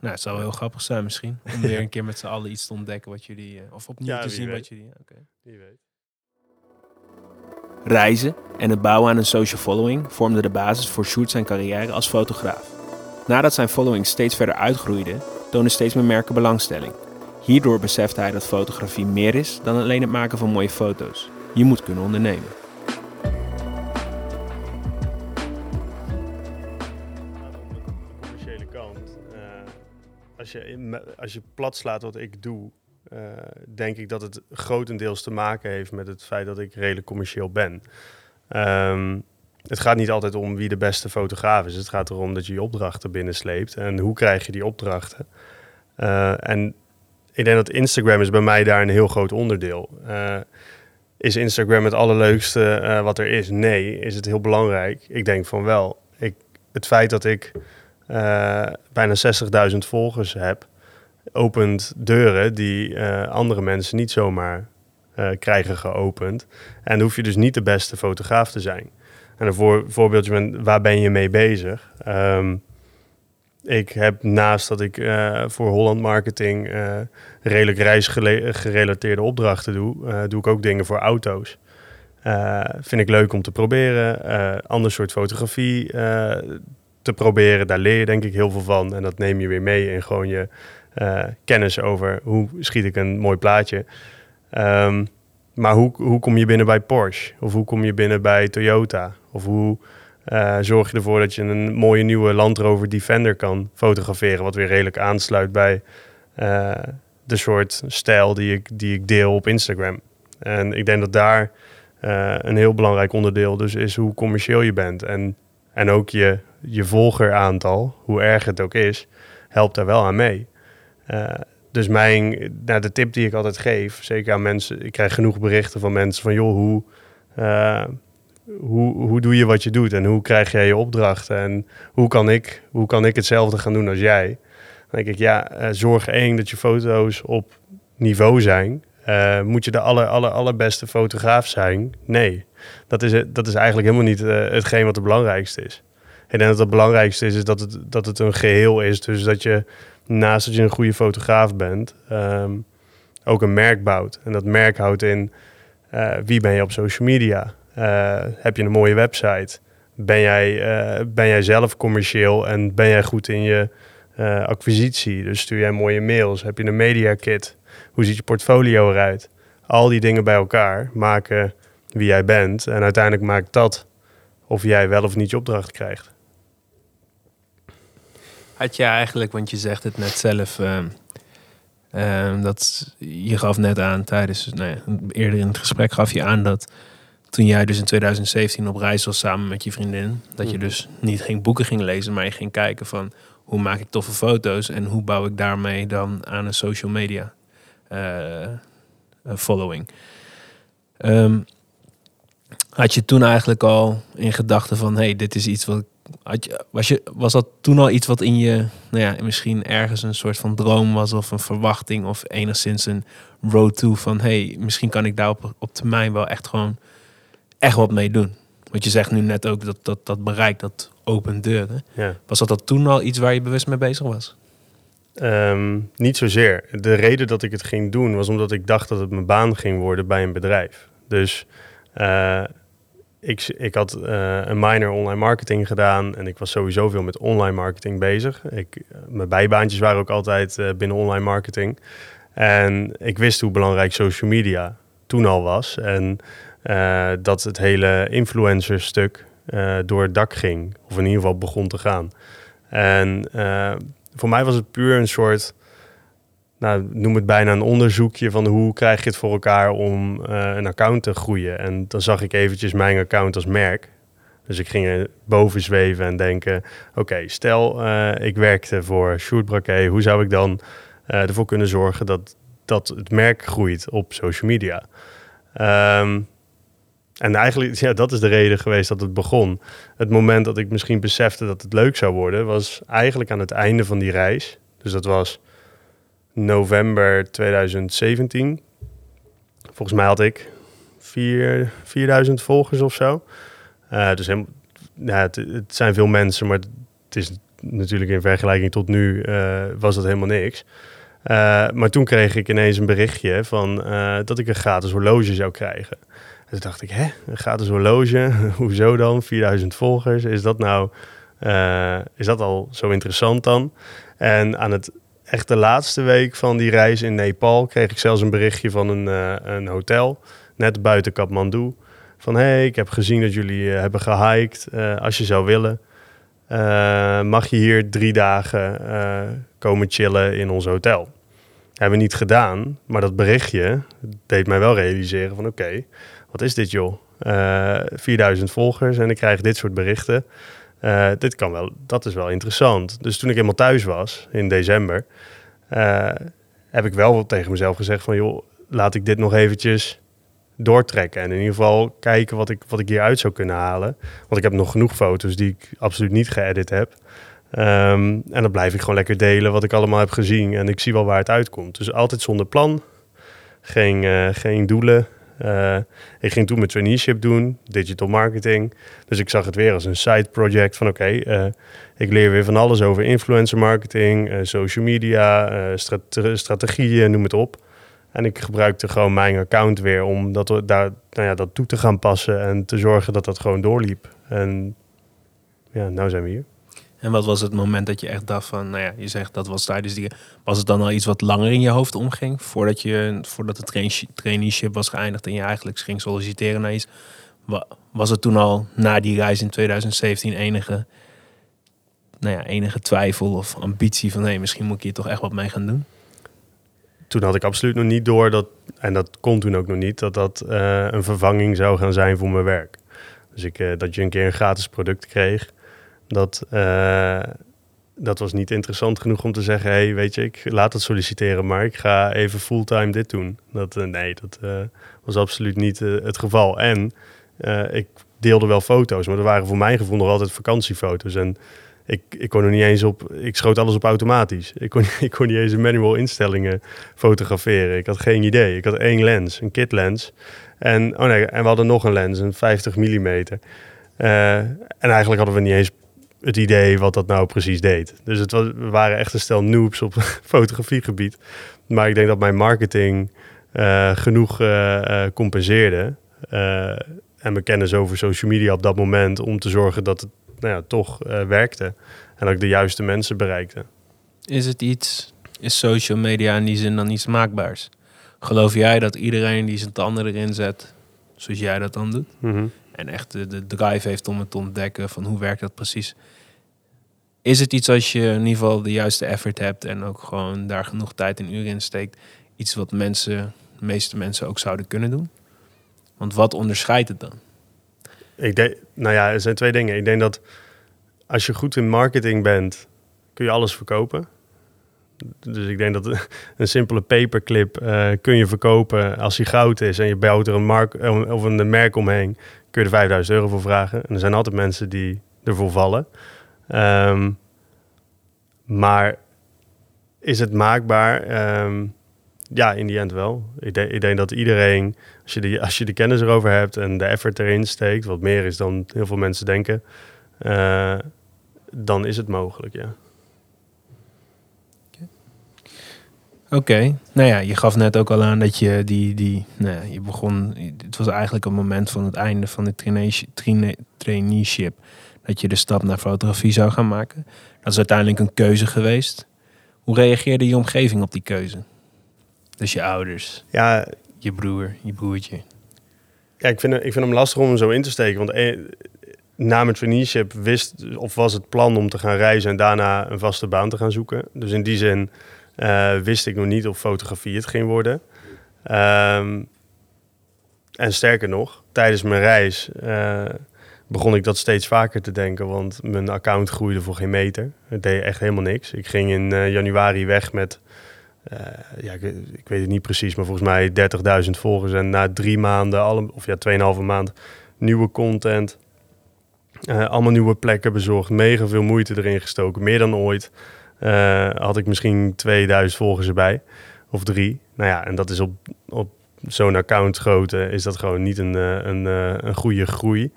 Nou, het zou wel heel grappig zijn misschien. Om weer een keer met z'n allen iets te ontdekken wat jullie... eh, of opnieuw Ja, te zien weet. wat jullie... oké. Wie weet. Reizen en het bouwen aan een social following vormden de basis voor Sjoerd zijn carrière als fotograaf. Nadat zijn following steeds verder uitgroeide, toonden steeds meer merken belangstelling. Hierdoor besefte hij dat fotografie meer is dan alleen het maken van mooie foto's. Je moet kunnen ondernemen. eh, als, je als je plat slaat wat ik doe, eh, denk ik dat het grotendeels te maken heeft met het feit dat ik redelijk commercieel ben. Ehm, het gaat niet altijd om wie de beste fotograaf is. Het gaat erom dat je je opdrachten binnensleept. En hoe krijg je die opdrachten? Eh, en ik denk dat Instagram is bij mij daar een heel groot onderdeel. Eh, is Instagram het allerleukste eh, wat er is? Nee. Is het heel belangrijk? Ik denk van wel. Ik, het feit dat ik eh, bijna 60.000 volgers heb, opent deuren die andere mensen niet zomaar krijgen geopend. En hoef je dus niet de beste fotograaf te zijn. En een voor, voorbeeldje van waar ben je mee bezig? Ehm, ik heb naast dat ik eh, voor Holland Marketing eh, redelijk reisgerelateerde opdrachten doe, eh, doe ik ook dingen voor auto's. Vind ik leuk om te proberen. Ander soort fotografie te proberen. Daar leer je denk ik heel veel van. En dat neem je weer mee in gewoon je kennis over hoe schiet ik een mooi plaatje. Ehm, maar hoe, hoe kom je binnen bij Porsche? Of hoe kom je binnen bij Toyota? Of hoe eh, zorg je ervoor dat je een mooie nieuwe Land Rover Defender kan fotograferen? Wat weer redelijk aansluit bij eh, de soort stijl die ik, die ik deel op Instagram. En ik denk dat daar eh, een heel belangrijk onderdeel dus is hoe commercieel je bent. En, en ook je, je volgeraantal, hoe erg het ook is, helpt daar wel aan mee. Dus mijn, nou, de tip die ik altijd geef, zeker aan mensen, ik krijg genoeg berichten van mensen van joh, hoe, hoe, hoe doe je wat je doet en hoe krijg jij je opdrachten en hoe kan ik, hoe kan ik hetzelfde gaan doen als jij? Dan denk ik, ja, eh, zorg één dat je foto's op niveau zijn. Eh, moet je de aller, aller, allerbeste fotograaf zijn? Nee, dat is, dat is eigenlijk helemaal niet eh, hetgeen wat het belangrijkste is. Ik denk dat het belangrijkste is, is dat, het, dat het een geheel is. Dus dat je naast dat je een goede fotograaf bent, ehm, ook een merk bouwt. En dat merk houdt in wie ben je op social media? Eh, heb je een mooie website? Ben jij, eh, ben jij zelf commercieel en ben jij goed in je eh, acquisitie? Dus stuur jij mooie mails? Heb je een media kit? Hoe ziet je portfolio eruit? Al die dingen bij elkaar maken wie jij bent. En uiteindelijk maakt dat of jij wel of niet je opdracht krijgt. Had je eigenlijk, want je zegt het net zelf, ehm, ehm, dat je gaf net aan tijdens, nou eerder in het gesprek gaf je aan dat toen jij dus in 2017 op reis was samen met je vriendin, dat je Mhm. dus niet ging boeken ging lezen, maar je ging kijken van hoe maak ik toffe foto's en hoe bouw ik daarmee dan aan een social media eh, eh, following. Ehm, had je toen eigenlijk al in gedachten van, hey, dit is iets wat had je, was, je, was dat toen al iets wat in je, nou ja, misschien ergens een soort van droom was of een verwachting of enigszins een road to van, hey, misschien kan ik daar op, op termijn wel echt gewoon echt wat mee doen. Want je zegt nu net ook dat dat, dat bereik, dat open deuren. Ja. Was dat, dat toen al iets waar je bewust mee bezig was? Ehm, niet zozeer. De reden dat ik het ging doen was omdat ik dacht dat het mijn baan ging worden bij een bedrijf. Dus eh, ik, ik had eh, een minor online marketing gedaan en ik was sowieso veel met online marketing bezig. Ik, mijn bijbaantjes waren ook altijd eh, binnen online marketing. En ik wist hoe belangrijk social media toen al was. En eh, dat het hele influencerstuk eh, door het dak ging. Of in ieder geval begon te gaan. En eh, voor mij was het puur een soort nou, noem het bijna een onderzoekje van hoe krijg je het voor elkaar om een account te groeien. En dan zag ik eventjes mijn account als merk. Dus ik ging er boven zweven en denken, oké, stel ik werkte voor Sjoerd hoe zou ik dan ervoor kunnen zorgen dat, dat het merk groeit op social media? Ehm, en eigenlijk, ja, dat is de reden geweest dat het begon. Het moment dat ik misschien besefte dat het leuk zou worden, was eigenlijk aan het einde van die reis. Dus dat was november 2017. Volgens mij had ik 4, 4000 volgers of zo. Uh, dus het, zijn veel mensen, maar het is natuurlijk in vergelijking tot nu uh, was dat helemaal niks. Uh, maar toen kreeg ik ineens een berichtje van dat ik een gratis horloge zou krijgen. En toen dacht ik, hè, een gratis horloge? Hoezo dan? 4000 volgers? Is dat nou, is dat al zo interessant dan? En aan het echt de laatste week van die reis in Nepal kreeg ik zelfs een berichtje van een, uh, een hotel, net buiten Kathmandu. Van hey, ik heb gezien dat jullie uh, hebben gehiked. Als je zou willen, mag je hier drie dagen komen chillen in ons hotel. Hebben we niet gedaan, maar dat berichtje deed mij wel realiseren van oké, wat is dit joh? 4000 volgers en ik krijg dit soort berichten. Uh, dit kan wel, dat is wel interessant. Dus toen ik eenmaal thuis was in december, uh, heb ik wel tegen mezelf gezegd van joh, laat ik dit nog eventjes doortrekken. En in ieder geval kijken wat ik, wat ik hieruit zou kunnen halen. Want ik heb nog genoeg foto's die ik absoluut niet geëdit heb. Um, en dan blijf ik gewoon lekker delen wat ik allemaal heb gezien. En ik zie wel waar het uitkomt. Dus altijd zonder plan. Geen, geen doelen. Uh, ik ging toen mijn traineeship doen, digital marketing. Dus ik zag het weer als een side project van oké, uh, ik leer weer van alles over influencer marketing, uh, social media, strate strategieën, noem het op. En ik gebruikte gewoon mijn account weer om dat, daar, nou ja, dat toe te gaan passen en te zorgen dat dat gewoon doorliep. En ja, nou zijn we hier. En wat was het moment dat je echt dacht van, nou ja, je zegt dat was tijdens die. Was het dan al iets wat langer in je hoofd omging? Voordat, je, voordat de train, traineeship was geëindigd en je eigenlijk ging solliciteren naar iets. Was het toen al na die reis in 2017 enige, nou ja, enige twijfel of ambitie van hé, hey, misschien moet ik hier toch echt wat mee gaan doen? Toen had ik absoluut nog niet door dat, en dat kon toen ook nog niet, dat dat uh, een vervanging zou gaan zijn voor mijn werk. Dus ik, uh, dat je een keer een gratis product kreeg dat, uh, dat was niet interessant genoeg om te zeggen: hey, weet je, ik laat het solliciteren, maar ik ga even fulltime dit doen. Dat, uh, nee, dat uh, was absoluut niet het geval. En ik deelde wel foto's, maar er waren voor mijn gevoel nog altijd vakantiefoto's. En ik, ik kon er niet eens op, ik schoot alles op automatisch. Ik kon, ik kon niet eens een manual instellingen fotograferen. Ik had geen idee. Ik had één lens, een kit lens. En, oh nee, en we hadden nog een lens, een 50 mm. en eigenlijk hadden we niet eens het idee wat dat nou precies deed. Dus het was, we waren echt een stel noobs op fotografiegebied. Maar ik denk dat mijn marketing uh, genoeg uh, compenseerde. Uh, en mijn kennis over social media op dat moment om te zorgen dat het nou ja, toch werkte. En dat ik de juiste mensen bereikte. Is het iets, is social media in die zin dan iets maakbaars? Geloof jij dat iedereen die zijn tanden erin zet, zoals jij dat dan doet, mm -hmm en echt de, drive heeft om het te ontdekken van hoe werkt dat precies. Is het iets als je in ieder geval de juiste effort hebt en ook gewoon daar genoeg tijd en uren in steekt, iets wat mensen, de meeste mensen ook zouden kunnen doen? Want wat onderscheidt het dan? Ik denk, nou ja, er zijn twee dingen. Ik denk dat als je goed in marketing bent, kun je alles verkopen. Dus ik denk dat een simpele paperclip uh, kun je verkopen als die goud is en je bouwt er een, mark, of een merk omheen kun je er 5000 euro voor vragen. En er zijn altijd mensen die ervoor vallen. Um, maar is het maakbaar? Um, ja, in die end wel. Ik, ik, denk dat iedereen, als je, de, als je de kennis erover hebt en de effort erin steekt, wat meer is dan heel veel mensen denken, uh, dan is het mogelijk, ja. Oké, nou ja, je gaf net ook al aan dat je die, die nou ja, je begon, het was eigenlijk een moment van het einde van de traineeship, dat je de stap naar fotografie zou gaan maken. Dat is uiteindelijk een keuze geweest. Hoe reageerde je omgeving op die keuze? Dus je ouders, ja, je broer, je broertje. Ja, ik vind, ik vind hem lastig om hem zo in te steken, want eh, na mijn traineeship wist, of was het plan om te gaan reizen en daarna een vaste baan te gaan zoeken. Dus in die zin wist ik nog niet of fotografie het ging worden. Ehm, en sterker nog, tijdens mijn reis eh, begon ik dat steeds vaker te denken, want mijn account groeide voor geen meter. Het deed echt helemaal niks. Ik ging in eh, januari weg met, eh, ja, ik, weet het niet precies, maar volgens mij 30.000 volgers. En na drie maanden, of ja, 2,5 maand, nieuwe content. Eh, allemaal nieuwe plekken bezorgd, mega veel moeite erin gestoken, meer dan ooit. Eh, had ik misschien 2000 volgers erbij, of drie. Nou ja, en dat is op, op zo'n account grootte, is dat gewoon niet een, eh, een, eh, een goede groei.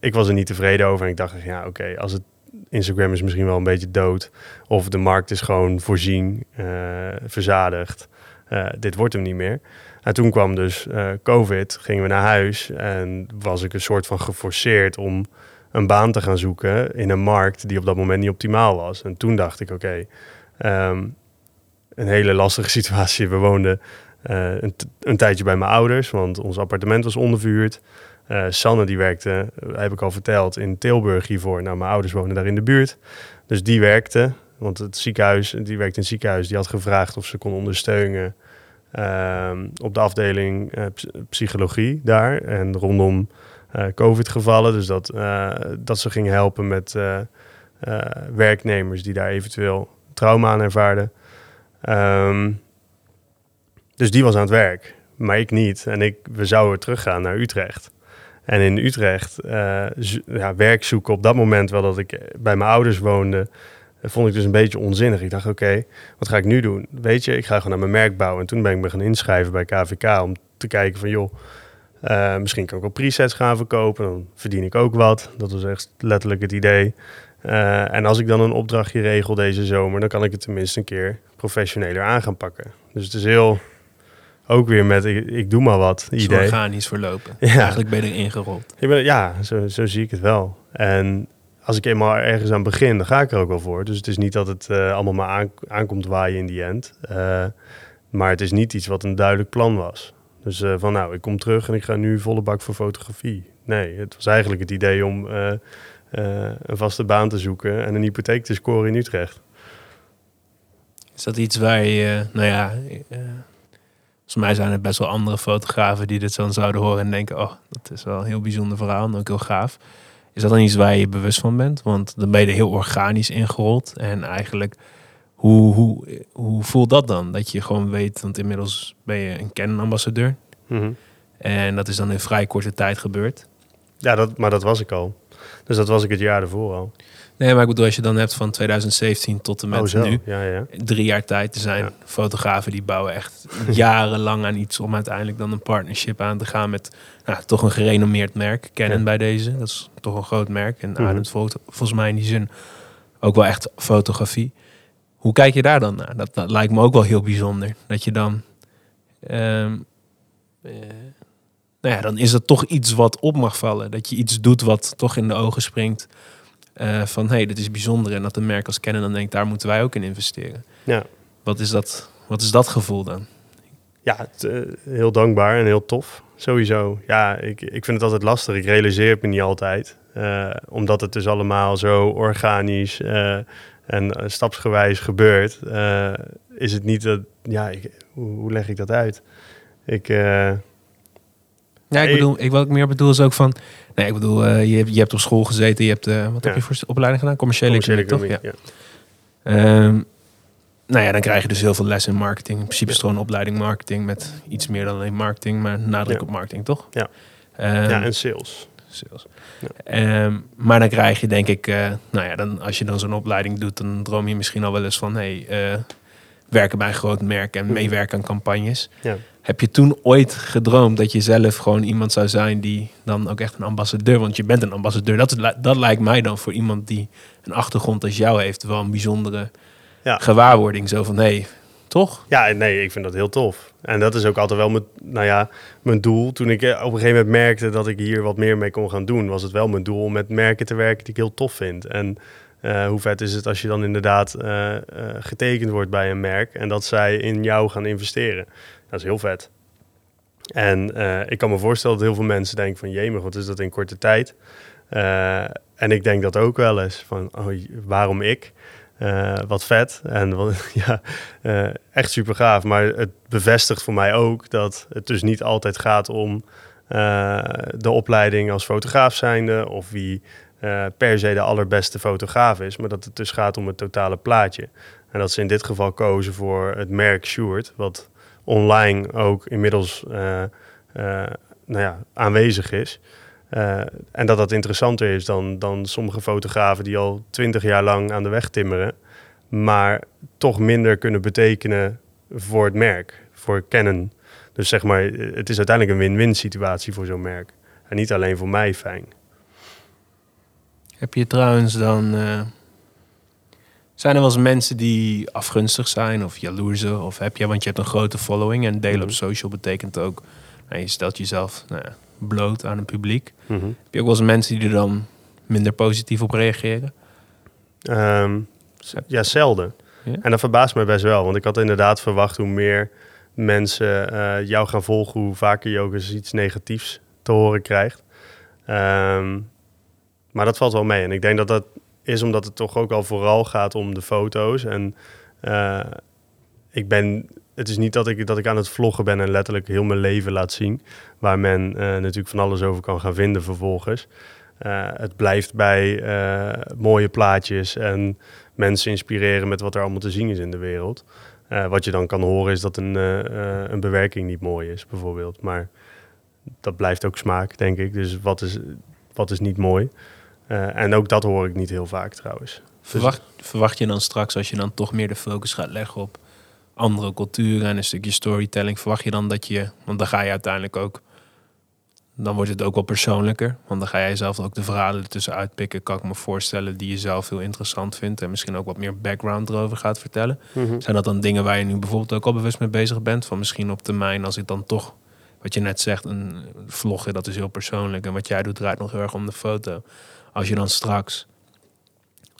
Ik was er niet tevreden over en ik dacht, ja oké, als het Instagram is misschien wel een beetje dood, of de markt is gewoon voorzien, verzadigd. Dit wordt hem niet meer. En toen kwam dus COVID, gingen we naar huis en was ik een soort van geforceerd om een baan te gaan zoeken in een markt die op dat moment niet optimaal was. En toen dacht ik, oké, ehm, een hele lastige situatie. We woonden eh, een, tijdje bij mijn ouders, want ons appartement was onderverhuurd. Eh, Sanne die werkte, eh, heb ik al verteld, in Tilburg hiervoor. Nou, mijn ouders wonen daar in de buurt. Dus die werkte, want het ziekenhuis, die werkte in het ziekenhuis, die had gevraagd of ze kon ondersteunen ehm, op de afdeling ps- psychologie daar. En rondom COVID-gevallen. Dus dat, eh, dat ze ging helpen met eh, eh, werknemers die daar eventueel trauma aan ervaarden. Ehm, dus die was aan het werk, maar ik niet. En ik, we zouden teruggaan naar Utrecht. En in Utrecht eh, z- ja, werk zoeken op dat moment, wel dat ik bij mijn ouders woonde, eh, vond ik dus een beetje onzinnig. Ik dacht, oké, wat ga ik nu doen? Weet je, ik ga gewoon naar mijn merk bouwen. En toen ben ik me gaan inschrijven bij KVK om te kijken van, joh, eh, misschien kan ik wel presets gaan verkopen. Dan verdien ik ook wat. Dat was echt letterlijk het idee. Eh, en als ik dan een opdrachtje regel deze zomer, dan kan ik het tenminste een keer professioneler aan gaan pakken. Dus het is heel, ook weer met, ik, ik doe maar wat Is idee. organisch verlopen. Ja. Eigenlijk ben je erin gerold. Ik ben, ja, zo, zo zie ik het wel. En als ik eenmaal ergens aan begin, dan ga ik er ook wel voor. Dus het is niet dat het eh, allemaal maar aan, aankomt waaien in die end. Maar het is niet iets wat een duidelijk plan was. Dus eh, van nou, ik kom terug en ik ga nu volle bak voor fotografie. Nee, het was eigenlijk het idee om eh, eh, een vaste baan te zoeken en een hypotheek te scoren in Utrecht. Is dat iets waar je, nou ja, volgens mij zijn er best wel andere fotografen die dit dan zouden horen en denken, oh, dat is wel een heel bijzonder verhaal en ook heel gaaf. Is dat dan iets waar je bewust van bent? Want dan ben je er heel organisch ingerold en eigenlijk, hoe, hoe, hoe voelt dat dan? Dat je gewoon weet, want inmiddels ben je een Canon-ambassadeur Mhm. en dat is dan in vrij korte tijd gebeurd. Ja, dat, maar dat was ik al. Dus dat was ik het jaar ervoor al. Nee, maar ik bedoel, als je dan hebt van 2017 tot en met oh, nu, Ja, ja. drie jaar tijd. Er zijn Ja. fotografen die bouwen echt jarenlang aan iets om uiteindelijk dan een partnership aan te gaan met nou, toch een gerenommeerd merk. Canon bij deze, dat is toch een groot merk en Mhm. ademt vol- volgens mij in die zin ook wel echt fotografie. Hoe kijk je daar dan naar? Dat, dat lijkt me ook wel heel bijzonder. Dat je dan, ehm, eh, nou ja, dan is het toch iets wat op mag vallen. Dat je iets doet wat toch in de ogen springt. eh, van hé, hey, dit is bijzonder. En dat een merk als Canon dan denkt, daar moeten wij ook in investeren. ja. Wat is dat, wat is dat gevoel dan? Ja, het, eh, heel dankbaar en heel tof. Sowieso. Ja, ik, ik vind het altijd lastig. Ik realiseer het me niet altijd. Omdat het dus allemaal zo organisch en eh, stapsgewijs gebeurt, eh, is het niet dat. Ja, ik, hoe, hoe leg ik dat uit? Ik. eh, Ja, ik bedoel, ik, wat ik meer bedoel is ook van... Nee, ik bedoel, eh, je, hebt, je hebt op school gezeten. Je hebt, wat heb je voor opleiding gedaan? Commerciële, commerciële economie, toch? Ja. Ehm, nou ja, dan krijg je dus heel veel les in marketing. In principe is het gewoon een opleiding marketing met iets meer dan alleen marketing, maar nadruk op marketing, toch? Ja. Ehm, ja, en sales. sales. Ja. Ehm, maar dan krijg je denk ik, eh, nou ja, dan, als je dan zo'n opleiding doet, dan droom je misschien al wel eens van, hey, eh, werken bij een groot merk en Mhm. meewerken aan campagnes. Ja. Heb je toen ooit gedroomd dat je zelf gewoon iemand zou zijn die dan ook echt een ambassadeur, want je bent een ambassadeur, dat, is, dat lijkt mij dan voor iemand die een achtergrond als jou heeft wel een bijzondere Ja. gewaarwording. Zo van, hé, hey, toch? Ja, nee, ik vind dat heel tof. En dat is ook altijd wel mijn, nou ja, mijn doel. Toen ik eh, op een gegeven moment merkte dat ik hier wat meer mee kon gaan doen, was het wel mijn doel om met merken te werken die ik heel tof vind. En eh, hoe vet is het als je dan inderdaad eh, getekend wordt bij een merk en dat zij in jou gaan investeren. Dat is heel vet. En ik kan me voorstellen dat heel veel mensen denken van, jemig, wat is dat in korte tijd? En ik denk dat ook wel eens van, oh, waarom ik? Eh, wat vet. En ja, eh, echt super gaaf. Maar het bevestigt voor mij ook dat het dus niet altijd gaat om eh, de opleiding als fotograaf zijnde of wie per se de allerbeste fotograaf is, maar dat het dus gaat om het totale plaatje. En dat ze in dit geval kozen voor het merk Sjoerd, wat online ook inmiddels nou ja, aanwezig is. Eh, en dat dat interessanter is dan, dan sommige fotografen die al twintig jaar lang aan de weg timmeren, maar toch minder kunnen betekenen voor het merk, voor Canon. Dus zeg maar, het is uiteindelijk een win-win situatie voor zo'n merk. En niet alleen voor mij fijn. Heb je trouwens dan... eh, zijn er wel eens mensen die afgunstig zijn of jaloersen? Of heb je, want je hebt een grote following en delen op Mhm. social betekent ook... Nou, je stelt jezelf nou ja, bloot aan een publiek. Mhm. Heb je ook wel eens mensen die er dan minder positief op reageren? Ehm, ja, zelden. Ja? En dat verbaast me best wel. Want ik had inderdaad verwacht hoe meer mensen eh, jou gaan volgen, hoe vaker je ook eens iets negatiefs te horen krijgt. Ehm, maar dat valt wel mee. En ik denk dat dat is omdat het toch ook al vooral gaat om de foto's. En eh, ik ben, het is niet dat ik, dat ik aan het vloggen ben en letterlijk heel mijn leven laat zien. Waar men eh, natuurlijk van alles over kan gaan vinden vervolgens. Eh, het blijft bij eh, mooie plaatjes en mensen inspireren met wat er allemaal te zien is in de wereld. Wat je dan kan horen is dat een, een bewerking niet mooi is, bijvoorbeeld. Maar dat blijft ook smaak, denk ik. Dus wat is, wat is niet mooi? En ook dat hoor ik niet heel vaak trouwens. Verwacht, verwacht je dan straks, als je dan toch meer de focus gaat leggen op andere culturen en een stukje storytelling, verwacht je dan dat je, want dan ga je uiteindelijk ook, dan wordt het ook wel persoonlijker, want dan ga jij zelf ook de verhalen ertussen uitpikken, kan ik me voorstellen, die je zelf heel interessant vindt en misschien ook wat meer background erover gaat vertellen. Zijn dat dan dingen waar je nu bijvoorbeeld ook al bewust mee bezig bent? Van misschien op termijn, als ik dan toch, wat je net zegt, een vloggen, dat is heel persoonlijk. En wat jij doet draait nog heel erg om de foto. Als je dan straks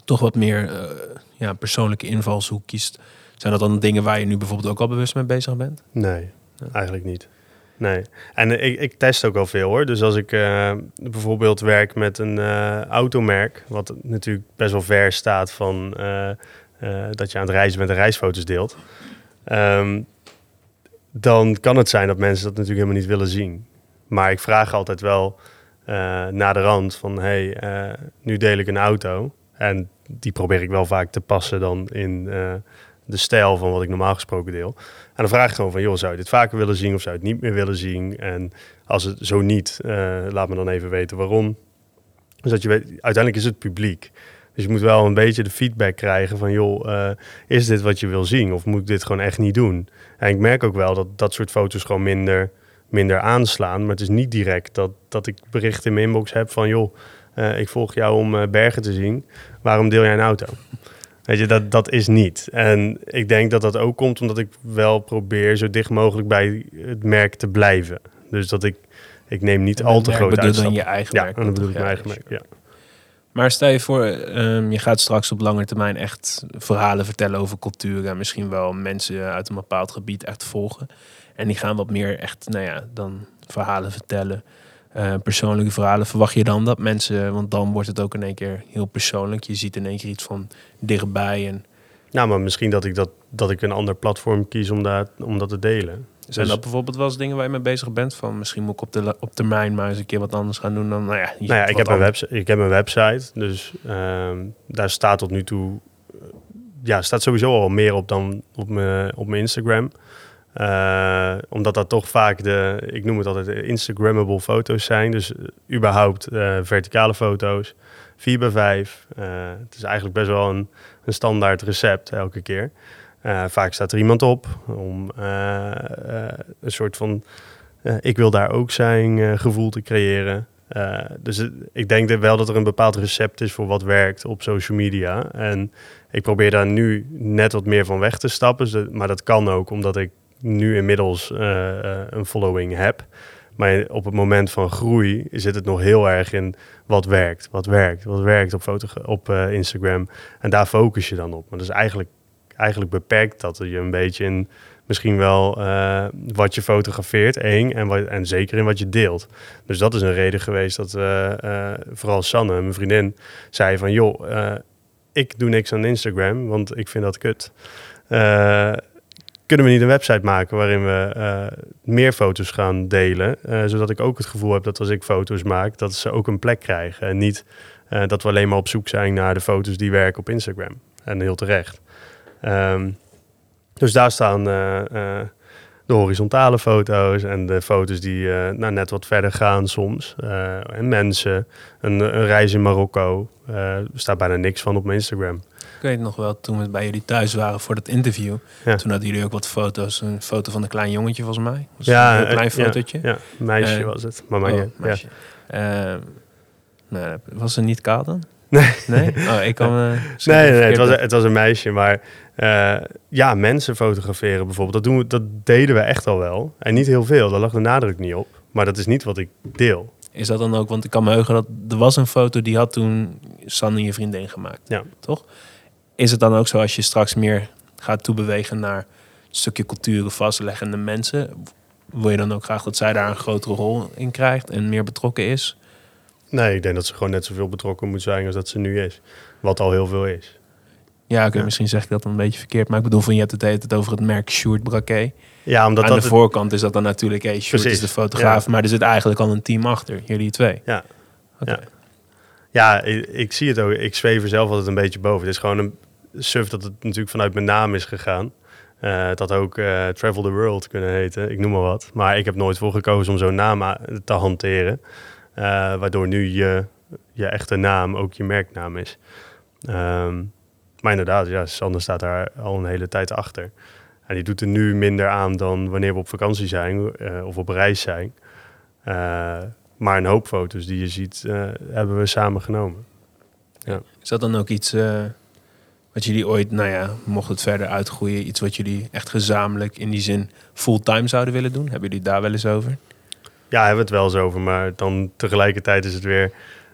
toch wat meer eh, ja, persoonlijke invalshoek kiest. Zijn dat dan dingen waar je nu bijvoorbeeld ook al bewust mee bezig bent? Nee, eigenlijk niet. Nee. En eh, ik, ik test ook wel veel hoor. Dus als ik eh, bijvoorbeeld werk met een eh, automerk, wat natuurlijk best wel ver staat van dat je aan het reizen bent en reisfoto's deelt. ehm, dan kan het zijn dat mensen dat natuurlijk helemaal niet willen zien. Maar ik vraag altijd wel eh na de rand van, hey, nu deel ik een auto. En die probeer ik wel vaak te passen dan in de stijl van wat ik normaal gesproken deel. En dan vraag ik gewoon van, joh, zou je dit vaker willen zien of zou je het niet meer willen zien? En als het zo niet, eh, laat me dan even weten waarom. Dus dat je weet, uiteindelijk is het publiek. Dus je moet wel een beetje de feedback krijgen van, joh, eh, is dit wat je wil zien? Of moet ik dit gewoon echt niet doen? En ik merk ook wel dat dat soort foto's gewoon minder, minder aanslaan. Maar het is niet direct dat, dat ik berichten in mijn inbox heb van, joh, eh, ik volg jou om bergen te zien. Waarom deel jij een auto? Weet je, dat, dat is niet. En ik denk dat dat ook komt omdat ik wel probeer zo dicht mogelijk bij het merk te blijven. Dus dat ik, ik neem niet al te groot bedoel dan je eigen Ja, merk. dan bedoel ik mijn eigen merk. Ja. Maar stel je voor, ehm, je gaat straks op lange termijn echt verhalen vertellen over cultuur. En misschien wel mensen uit een bepaald gebied echt volgen. En die gaan wat meer echt, nou ja, dan verhalen vertellen. Eh, persoonlijke verhalen. Verwacht je dan dat mensen, want dan wordt het ook in één keer heel persoonlijk. Je ziet in één keer iets van dichtbij. En Nou, maar misschien dat ik, dat, dat ik een ander platform kies om, daar, om dat te delen. zijn Dus- dat bijvoorbeeld wel eens dingen waar je mee bezig bent? Van misschien moet ik op, de, op termijn maar eens een keer wat anders gaan doen dan, nou ja. Nou ja, ik heb, een website, ik heb een website, dus ehm, daar staat tot nu toe... Ja, staat sowieso al meer op dan op mijn, op mijn Instagram. Eh, omdat dat toch vaak de, ik noem het altijd, Instagrammable foto's zijn. Dus eh, überhaupt eh, verticale foto's, 4 bij 5 Eh, het is eigenlijk best wel een, een standaard recept elke keer. Vaak staat er iemand op om een soort van ik wil daar ook zijn gevoel te creëren. Dus ik denk wel dat er een bepaald recept is voor wat werkt op social media. En ik probeer daar nu net wat meer van weg te stappen. Dus maar dat kan ook omdat ik nu inmiddels eh, eh, een following heb. Maar op het moment van groei zit het nog heel erg in wat werkt, wat werkt, wat werkt op, foto, op eh, Instagram. En daar focus je dan op. Maar dus eigenlijk, eigenlijk beperkt dat je een beetje in misschien wel wat je fotografeert, één, en, wat, en zeker in wat je deelt. Dus dat is een reden geweest dat vooral Sanne, mijn vriendin, zei van joh, ik doe niks aan Instagram, want ik vind dat kut. Kunnen we niet een website maken waarin we eh, meer foto's gaan delen, eh, zodat ik ook het gevoel heb dat als ik foto's maak, dat ze ook een plek krijgen en niet eh, dat we alleen maar op zoek zijn naar de foto's die werken op Instagram. En heel terecht. Ehm, dus daar staan de horizontale foto's en de foto's die eh, nou, net wat verder gaan soms. Eh, en mensen, een, een reis in Marokko. Eh, er staat bijna niks van op mijn Instagram. Ik weet nog wel, toen we bij jullie thuis waren voor dat interview. Ja. Toen hadden jullie ook wat foto's. Een foto van een klein jongetje volgens mij. Was Ja, een klein fotootje. Ja, meisje was het. Maar, Oh, meisje. Nou, was ze niet kaal dan? Nee. Nee? Oh, ik kan... eh, Nee, nee, nee, het, was, het was een meisje. Maar eh, ja, mensen fotograferen bijvoorbeeld. Dat, doen we, dat deden we echt al wel. En niet heel veel, daar lag de nadruk niet op. Maar dat is niet wat ik deel. Is dat dan ook, want ik kan me heugen dat er was een foto die had toen Sanne je vriendin gemaakt. Ja. Toch? Is het dan ook zo als je straks meer gaat toebewegen naar een stukje culturen vastleggende mensen? Wil je dan ook graag dat zij daar een grotere rol in krijgt en meer betrokken is? Nee, ik denk dat ze gewoon net zoveel betrokken moet zijn als dat ze nu is. Wat al heel veel is. Ja, oké, Ja. misschien zeg ik dat dan een beetje verkeerd. Maar ik bedoel, van je hebt het tijd over het merk Sjoerd Braquet. Ja, omdat Aan dat... de het- voorkant is dat dan natuurlijk, hey, Sjoerd is de fotograaf. ja. Maar er zit eigenlijk al een team achter, jullie twee. Ja. Oké. Ja. Ja, ik, ik zie het ook. Ik zweef er zelf altijd een beetje boven. Het is gewoon een suf dat het natuurlijk vanuit mijn naam is gegaan. Eh, het had ook eh, Travel the World kunnen heten, ik noem maar wat. Maar ik heb nooit voor gekozen om zo'n naam te hanteren. Eh, waardoor nu je, je echte naam ook je merknaam is. Ehm, maar inderdaad, ja, Sander staat daar al een hele tijd achter. En die doet er nu minder aan dan wanneer we op vakantie zijn eh, of op reis zijn. Eh, maar een hoop foto's die je ziet, hebben we samen genomen. Is dat dan ook iets wat jullie ooit, nou ja, mocht het verder uitgroeien, iets wat jullie echt gezamenlijk in die zin fulltime zouden willen doen? Hebben jullie daar wel eens over? Ja, hebben we het wel eens over, maar dan tegelijkertijd is het weer,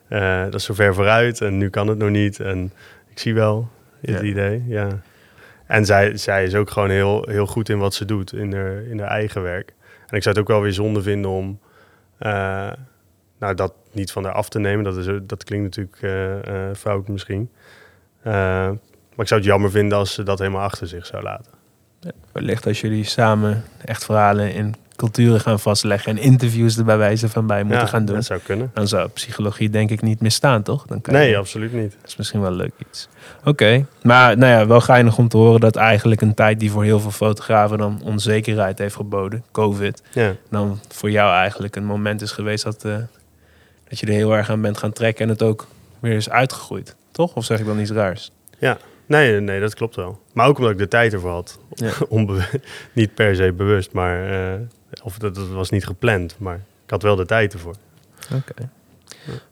eh, dat is zo ver vooruit en nu kan het nog niet. En ik zie wel het Ja. idee, ja. En zij, zij is ook gewoon heel, heel goed in wat ze doet, in haar, in haar eigen werk. En ik zou het ook wel weer zonde vinden om eh, nou, dat niet van haar af te nemen. Dat, is, dat klinkt natuurlijk eh, fout misschien. Maar ik zou het jammer vinden als ze dat helemaal achter zich zou laten. Wellicht als jullie samen echt verhalen in culturen gaan vastleggen en interviews er bij wijze van bij moeten Ja, gaan doen. Dat zou kunnen. Dan zou psychologie denk ik niet misstaan, toch? Dan kan Nee, je- absoluut niet. Dat is misschien wel leuk iets. Oké, maar nou ja, wel geinig om te horen dat eigenlijk een tijd die voor heel veel fotografen dan onzekerheid heeft geboden, COVID, Ja. dan voor jou eigenlijk een moment is geweest dat, eh, dat je er heel erg aan bent gaan trekken en het ook weer is uitgegroeid. Toch? Of zeg ik dan iets raars? Nee, nee, dat klopt wel. Maar ook omdat ik de tijd ervoor had. Ja. Niet per se bewust, maar... eh, of dat, was niet gepland, maar ik had wel de tijd ervoor. Oké.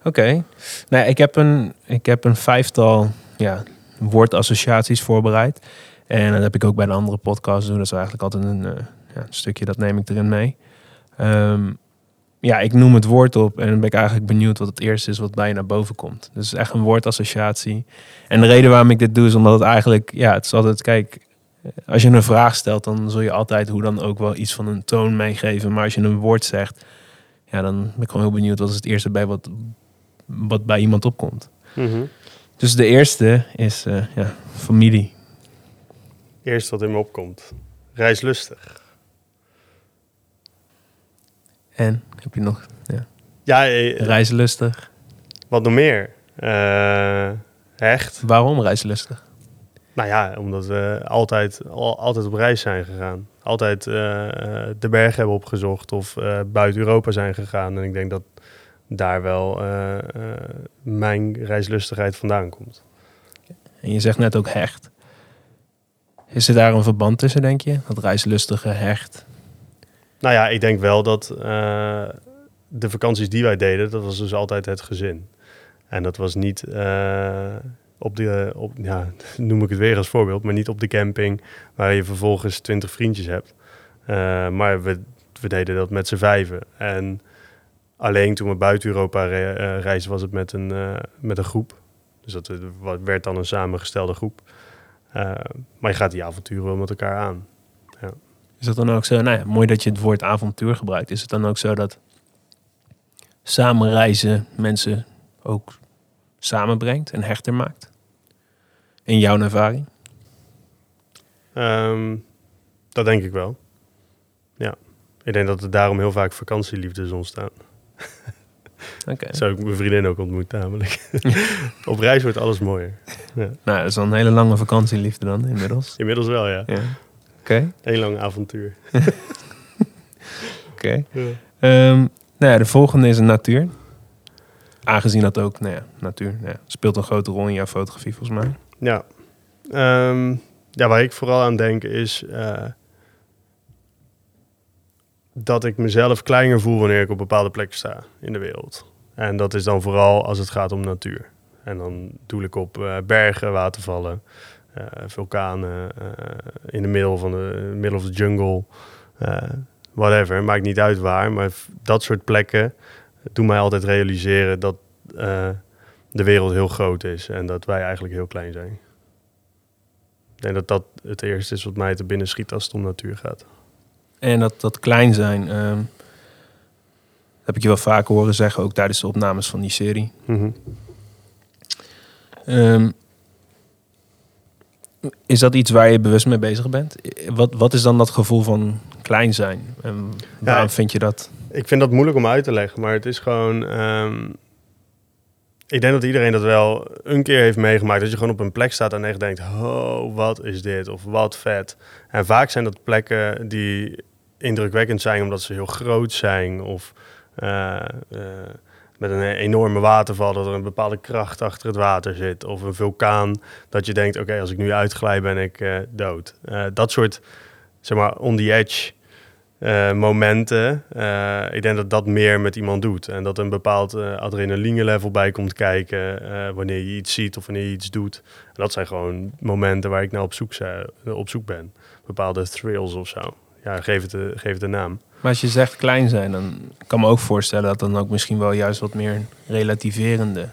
Oké. Nou, ik heb een, ik heb een vijftal ja, woordassociaties voorbereid. En dat heb ik ook bij de andere podcasts doen. Dat is eigenlijk altijd een, eh, ja, een stukje, dat neem ik erin mee. Ehm, ja, ik noem het woord op en dan ben ik eigenlijk benieuwd wat het eerste is wat bij je naar boven komt. Dus echt een woordassociatie. En de reden waarom ik dit doe is omdat het eigenlijk, ja, het is altijd, kijk, als je een vraag stelt, dan zul je altijd hoe dan ook wel iets van een toon meegeven. Maar als je een woord zegt, ja, dan ben ik gewoon heel benieuwd wat is het eerste bij wat, wat bij iemand opkomt. Dus de eerste is eh, ja, familie. Eerst wat in me opkomt. Reislustig. En heb je nog ja, Ja, eh, reislustig? wat nog meer? Eh, hecht. Waarom reislustig? Nou ja, omdat we altijd, al, altijd op reis zijn gegaan. Altijd eh, eh, de berg hebben opgezocht of eh, buiten Europa zijn gegaan. En ik denk dat daar wel mijn reislustigheid vandaan komt. En je zegt net ook hecht. Is er daar een verband tussen, denk je? Dat reislustige hecht. Nou ja, ik denk wel dat de vakanties die wij deden, dat was dus altijd het gezin. En dat was niet op de, op, ja, noem ik het weer als voorbeeld, maar niet op de camping waar je vervolgens twintig vriendjes hebt. Eh, maar we, we deden dat met z'n vijven. En alleen toen we buiten Europa re- eh, reisden, was het met een, eh, met een groep. Dus dat werd dan een samengestelde groep. Maar je gaat die avonturen wel met elkaar aan. Is dat dan ook zo? Nou ja, mooi dat je het woord avontuur gebruikt. Is het dan ook zo dat samen reizen mensen ook samenbrengt en hechter maakt? In jouw ervaring? Ehm, dat denk ik wel. Ja. Ik denk dat er daarom heel vaak vakantieliefdes ontstaan. Oké. Zo heb ik mijn vriendin ook ontmoet namelijk. Op reis wordt alles mooier. Nou, dat is al een hele lange vakantieliefde dan inmiddels. Inmiddels wel, ja. Ja. Oké, Heel lang avontuur. oké. Ja. Ehm, nou ja, de volgende is natuur. Aangezien dat ook, nou ja, natuur nou ja, speelt een grote rol in jouw fotografie volgens mij. Ja. Ehm, ja, waar ik vooral aan denk is eh, dat ik mezelf kleiner voel wanneer ik op bepaalde plekken sta in de wereld. En dat is dan vooral als het gaat om natuur. En dan doe ik op eh, bergen, watervallen, eh, vulkanen, in de middel van de middle of the jungle, whatever. Maakt niet uit waar, maar dat soort plekken doen mij altijd realiseren dat de wereld heel groot is en dat wij eigenlijk heel klein zijn. Ik denk dat dat het eerste is wat mij te binnen schiet als het om natuur gaat. En dat, dat klein zijn, ehm, heb ik je wel vaker horen zeggen, ook tijdens de opnames van die serie. Mhm. Ehm, is dat iets waar je bewust mee bezig bent? Wat, wat is dan dat gevoel van klein zijn? En waarom Ja. vind je dat? Ik vind dat moeilijk om uit te leggen, maar het is gewoon. ehm, ik denk dat iedereen dat wel een keer heeft meegemaakt. Dat je gewoon op een plek staat en echt denkt: oh, wat is dit? Of wat vet. En vaak zijn dat plekken die indrukwekkend zijn omdat ze heel groot zijn. Of eh, eh, met een enorme waterval, dat er een bepaalde kracht achter het water zit. Of een vulkaan, dat je denkt: oké, als ik nu uitglij, ben ik eh, dood. Dat soort, zeg maar, on the edge eh, momenten. eh, ik denk dat dat meer met iemand doet. En dat een bepaald eh, adrenaline level bij komt kijken wanneer je iets ziet of wanneer je iets doet. En dat zijn gewoon momenten waar ik naar op zoek, op zoek ben. Bepaalde thrills of zo. Ja, geef het, de, geef het een naam. Maar als je zegt klein zijn, dan kan me ook voorstellen dat dan ook misschien wel juist wat meer relativerende.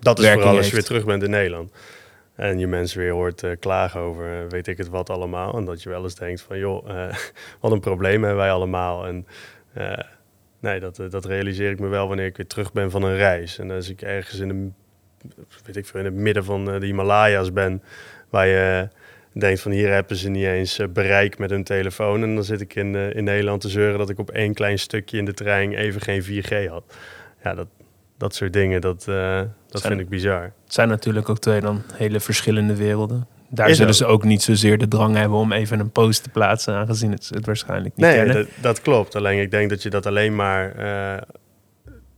Dat is vooral als je heeft. weer terug bent in Nederland. En je mensen weer hoort eh, klagen over eh, weet ik het wat allemaal. En dat je wel eens denkt van joh, eh, wat een probleem hebben wij allemaal. En nee, dat, dat realiseer ik me wel wanneer ik weer terug ben van een reis. En als ik ergens in, de, weet ik veel, in het midden van de Himalaya's ben, waar je denkt van hier hebben ze niet eens bereik met hun telefoon. En dan zit ik in, in Nederland te zeuren dat ik op één klein stukje in de trein even geen 4G had. Ja, dat, dat soort dingen, dat, eh, dat Zijn- vind ik bizar. Het zijn natuurlijk ook twee dan hele verschillende werelden. Daar Is zullen ook. ze ook niet zozeer de drang hebben om even een post te plaatsen, aangezien het, het waarschijnlijk niet Nee, kennen. dat, dat klopt. Alleen ik denk dat je dat alleen maar, eh,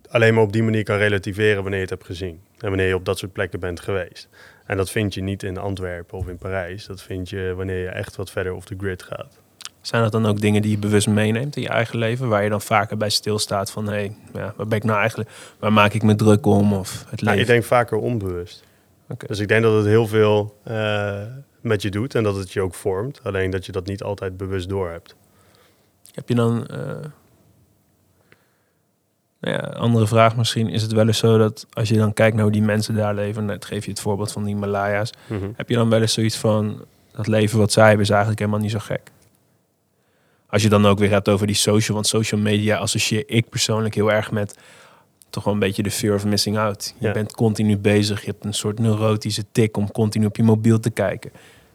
alleen maar op die manier kan relativeren wanneer je het hebt gezien. En wanneer je op dat soort plekken bent geweest. En dat vind je niet in Antwerpen of in Parijs. Dat vind je wanneer je echt wat verder off the grid gaat. Zijn dat dan ook dingen die je bewust meeneemt in je eigen leven, waar je dan vaker bij stilstaat van hé, hey, ja, waar ben ik nou eigenlijk, waar maak ik me druk om of het leven? ik denk vaker onbewust. Dus ik denk dat het heel veel eh, met je doet en dat het je ook vormt. Alleen dat je dat niet altijd bewust doorhebt. Heb je dan, nou ja, andere vraag misschien, is het wel eens zo dat als je dan kijkt naar hoe die mensen daar leven, net geef je het voorbeeld van die Malaya's, heb je dan wel eens zoiets van dat leven wat zij hebben is eigenlijk helemaal niet zo gek? Als je dan ook weer hebt over die social, want social media associeer ik persoonlijk heel erg met toch wel een beetje de fear of missing out. Je Ja. bent continu bezig, je hebt een soort neurotische tik om continu op je mobiel te kijken.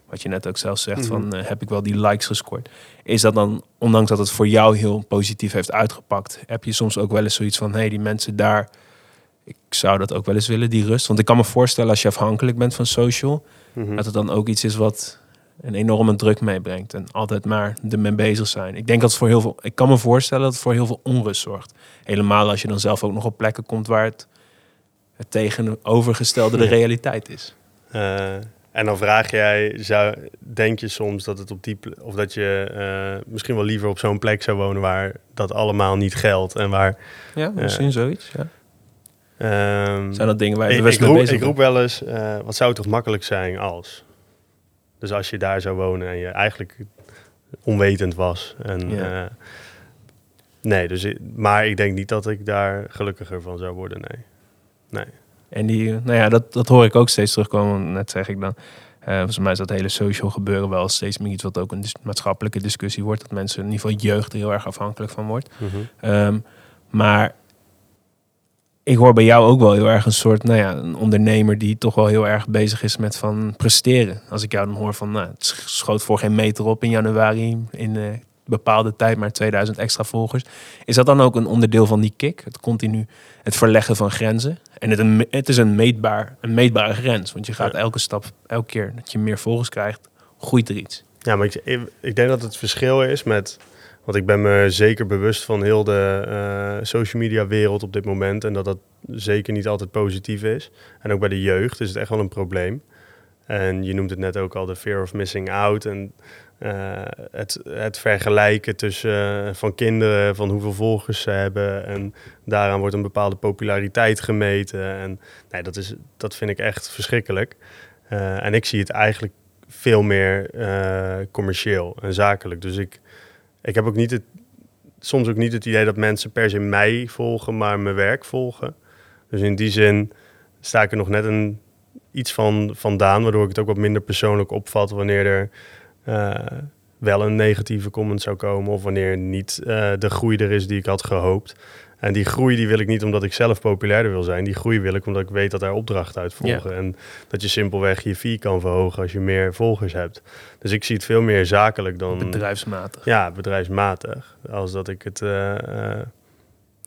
Wat je net ook zelf zegt, Mhm. van eh, heb ik wel die likes gescoord? Is dat dan, ondanks dat het voor jou heel positief heeft uitgepakt, heb je soms ook wel eens zoiets van, hé, hey, die mensen daar, ik zou dat ook wel eens willen, die rust. Want ik kan me voorstellen als je afhankelijk bent van social, Mhm. dat het dan ook iets is wat een enorme druk meebrengt. En altijd maar ermee bezig zijn. Ik denk dat het voor heel veel. Ik kan me voorstellen dat het voor heel veel onrust zorgt. Helemaal als je dan zelf ook nog op plekken komt waar het, het tegenovergestelde de realiteit is. Eh, en dan vraag jij, zou, denk je soms dat het op die of dat je eh, misschien wel liever op zo'n plek zou wonen waar dat allemaal niet geldt en waar. Ja, misschien zoiets. Ja. ehm, Zijn dat dingen waar je ik, ik roep, ik roep wel eens, eh, wat zou het toch makkelijk zijn als? Dus als je daar zou wonen en je eigenlijk onwetend was. En, Ja. eh, nee, dus, maar ik denk niet dat ik daar gelukkiger van zou worden, nee. Nee. En die, nou ja, dat, dat hoor ik ook steeds terugkomen. Net zeg ik dan. eh volgens mij is dat hele social gebeuren wel steeds meer iets wat ook een dis- maatschappelijke discussie wordt. Dat mensen, in ieder geval jeugd, er heel erg afhankelijk van wordt. Mhm. Ehm, maar ik hoor bij jou ook wel heel erg een soort, nou ja, een ondernemer die toch wel heel erg bezig is met van presteren. Als ik jou dan hoor van, nou, het schoot voor geen meter op in januari in uh, bepaalde tijd, maar 2000 extra volgers. Is dat dan ook een onderdeel van die kick? Het continu het verleggen van grenzen. En het, een, het is een, meetbaar, een meetbare grens, want je gaat elke stap, elke keer dat je meer volgers krijgt, groeit er iets. Ja, maar ik, ik denk dat het verschil is met want ik ben me zeker bewust van heel de uh, social media wereld op dit moment. En dat dat zeker niet altijd positief is. En ook bij de jeugd is het echt wel een probleem. En je noemt het net ook al de fear of missing out. En uh, het, het vergelijken tussen uh, van kinderen, van hoeveel volgers ze hebben. En daaraan wordt een bepaalde populariteit gemeten. En nee, dat, is, dat vind ik echt verschrikkelijk. en ik zie het eigenlijk veel meer commercieel en zakelijk. Dus ik ik heb ook niet het, soms ook niet het idee dat mensen per se mij volgen, maar mijn werk volgen. Dus in die zin sta ik er nog net een, iets van vandaan, waardoor ik het ook wat minder persoonlijk opvat wanneer er uh, wel een negatieve comment zou komen of wanneer niet uh, de groei er is die ik had gehoopt. En die groei die wil ik niet omdat ik zelf populairder wil zijn. Die groei wil ik omdat ik weet dat er opdrachten uit volgen. En dat je simpelweg je fee kan verhogen als je meer volgers hebt. Dus ik zie het veel meer zakelijk dan... Bedrijfsmatig. Ja, bedrijfsmatig. Als dat ik het uh,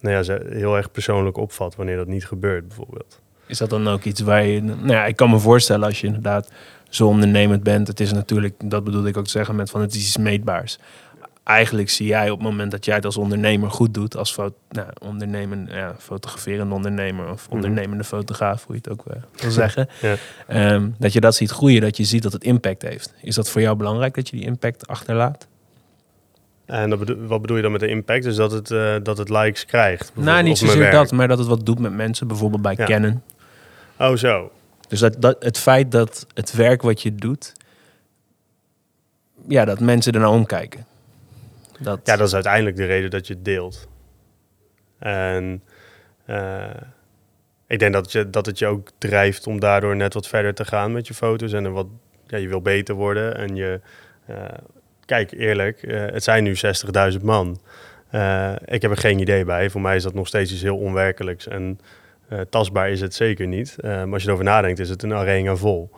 nou ja, heel erg persoonlijk opvat wanneer dat niet gebeurt bijvoorbeeld. Is dat dan ook iets waar je... Nou ja, ik kan me voorstellen als je inderdaad zo ondernemend bent. Het is natuurlijk, dat bedoel ik ook te zeggen met van het is iets meetbaars eigenlijk zie jij op het moment dat jij het als ondernemer goed doet, als nou, ondernemen, ja, fotograferende ondernemer of mhm. ondernemende fotograaf, hoe je het ook uh, wil zeggen, ja. um, dat je dat ziet groeien, dat je ziet dat het impact heeft. Is dat voor jou belangrijk dat je die impact achterlaat? En wat bedoel je dan met de impact? Dus dat het, uh, dat het likes krijgt? Nou, niet zozeer dat, maar dat het wat doet met mensen, bijvoorbeeld bij kennen. Oh, zo. Dus dat, dat, het feit dat het werk wat je doet, ja, dat mensen er naar omkijken. Dat... Ja, dat is uiteindelijk de reden dat je het deelt. En uh, ik denk dat, je, dat het je ook drijft om daardoor net wat verder te gaan met je foto's. En wat, ja, je wil beter worden. En je, uh, kijk eerlijk, uh, het zijn nu 60.000 man. ik heb er geen idee bij. Voor mij is dat nog steeds iets heel onwerkelijks. En tastbaar is het zeker niet. maar als je erover nadenkt, is het een arena vol.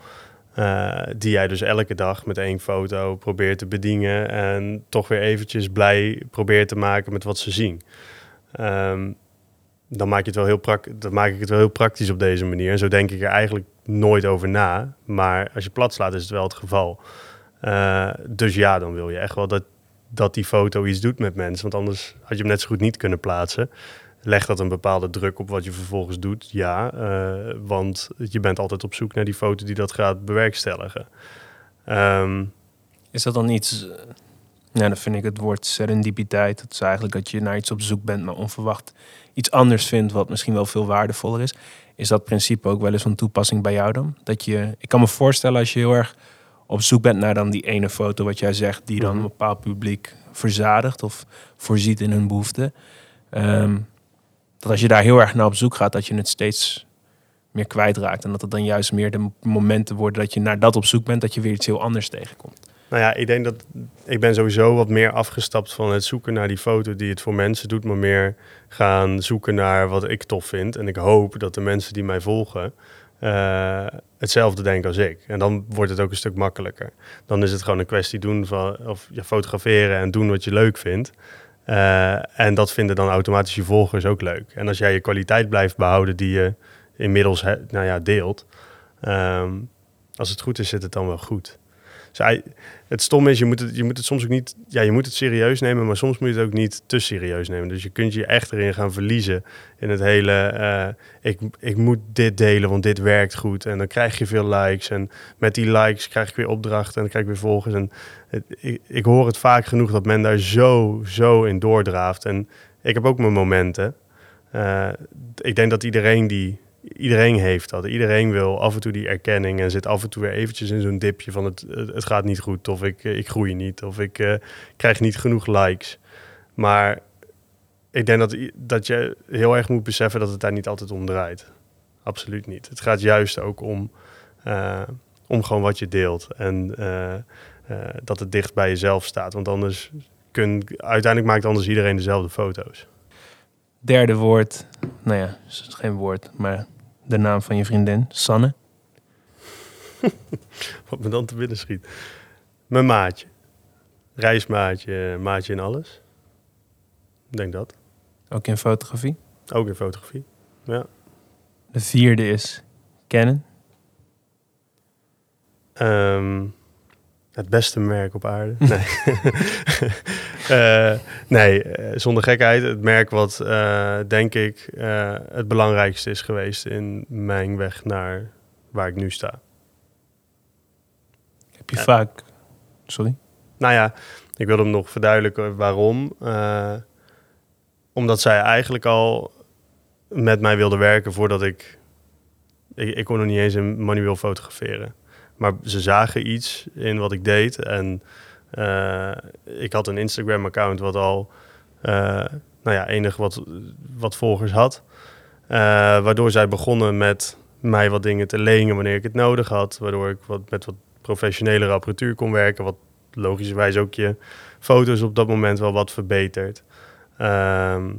Uh, die jij dus elke dag met één foto probeert te bedienen en toch weer eventjes blij probeert te maken met wat ze zien. Um, dan maak, je het wel heel dan maak ik het wel heel praktisch op deze manier. En zo denk ik er eigenlijk nooit over na. Maar als je plat slaat, is het wel het geval. Uh, dus ja, dan wil je echt wel dat, dat die foto iets doet met mensen. Want anders had je hem net zo goed niet kunnen plaatsen. Legt dat een bepaalde druk op wat je vervolgens doet? Ja, uh, want je bent altijd op zoek naar die foto die dat gaat bewerkstelligen. Um, is dat dan iets... Ja, dan vind ik het woord serendipiteit. Het is eigenlijk dat je naar iets op zoek bent, maar onverwacht iets anders vindt, wat misschien wel veel waardevoller is. Is dat principe ook wel eens van toepassing bij jou dan? Dat je, ik kan me voorstellen als je heel erg op zoek bent naar dan die ene foto, wat jij zegt, die dan mhm. een bepaald publiek verzadigt of voorziet in hun behoeften. Um, dat als je daar heel erg naar op zoek gaat, dat je het steeds meer kwijtraakt. En dat het dan juist meer de momenten worden dat je naar dat op zoek bent, dat je weer iets heel anders tegenkomt. Nou ja, ik denk dat ik ben sowieso wat meer afgestapt van het zoeken naar die foto die het voor mensen doet, maar meer gaan zoeken naar wat ik tof vind. En ik hoop dat de mensen die mij volgen uh, hetzelfde denken als ik. En dan wordt het ook een stuk makkelijker. Dan is het gewoon een kwestie doen van of je fotograferen en doen wat je leuk vindt. Uh, en dat vinden dan automatisch je volgers ook leuk. En als jij je kwaliteit blijft behouden die je inmiddels nou ja, deelt, um, als het goed is, zit het dan wel goed. Dus het stom is, je moet het, je moet het soms ook niet, ja, je moet het serieus nemen, maar soms moet je het ook niet te serieus nemen. Dus je kunt je echt erin gaan verliezen in het hele, uh, ik, ik moet dit delen, want dit werkt goed. En dan krijg je veel likes en met die likes krijg ik weer opdrachten en dan krijg ik weer volgers. En ik, ik hoor het vaak genoeg dat men daar zo, zo in doordraaft. En ik heb ook mijn momenten. Uh, ik denk dat iedereen die iedereen heeft dat. Iedereen wil af en toe die erkenning en zit af en toe weer eventjes in zo'n dipje van het, het gaat niet goed of ik, ik groei niet of ik uh, krijg niet genoeg likes. Maar ik denk dat, dat je heel erg moet beseffen dat het daar niet altijd om draait. Absoluut niet. Het gaat juist ook om, uh, om gewoon wat je deelt en dat het dicht bij jezelf staat. Want anders kun, uiteindelijk maakt anders iedereen dezelfde foto's. Derde woord, nou ja, is geen woord, maar de naam van je vriendin, Sanne. Wat me dan te binnen schiet. Mijn maatje. Reismaatje, maatje in alles. Ik denk dat. Ook in fotografie. Ook in fotografie. Ja. De vierde is Canon. Ehm, het beste merk op aarde. Nee, Eh, nee eh, zonder gekheid. Het merk wat, eh, denk ik, het belangrijkste is geweest in mijn weg naar waar ik nu sta. Heb je Ja. vaak... Sorry? Nou ja, ik wil hem nog verduidelijken waarom. Omdat zij eigenlijk al met mij wilde werken voordat ik... Ik, ik kon nog niet eens een manueel fotograferen. Maar ze zagen iets in wat ik deed. En eh, ik had een Instagram-account wat al... eh, nou ja, enig wat, wat volgers had. Eh, waardoor zij begonnen met mij wat dingen te lenen wanneer ik het nodig had. Waardoor ik wat, met wat professionelere apparatuur kon werken. Wat logischerwijs ook je foto's op dat moment wel wat verbeterd. Ehm,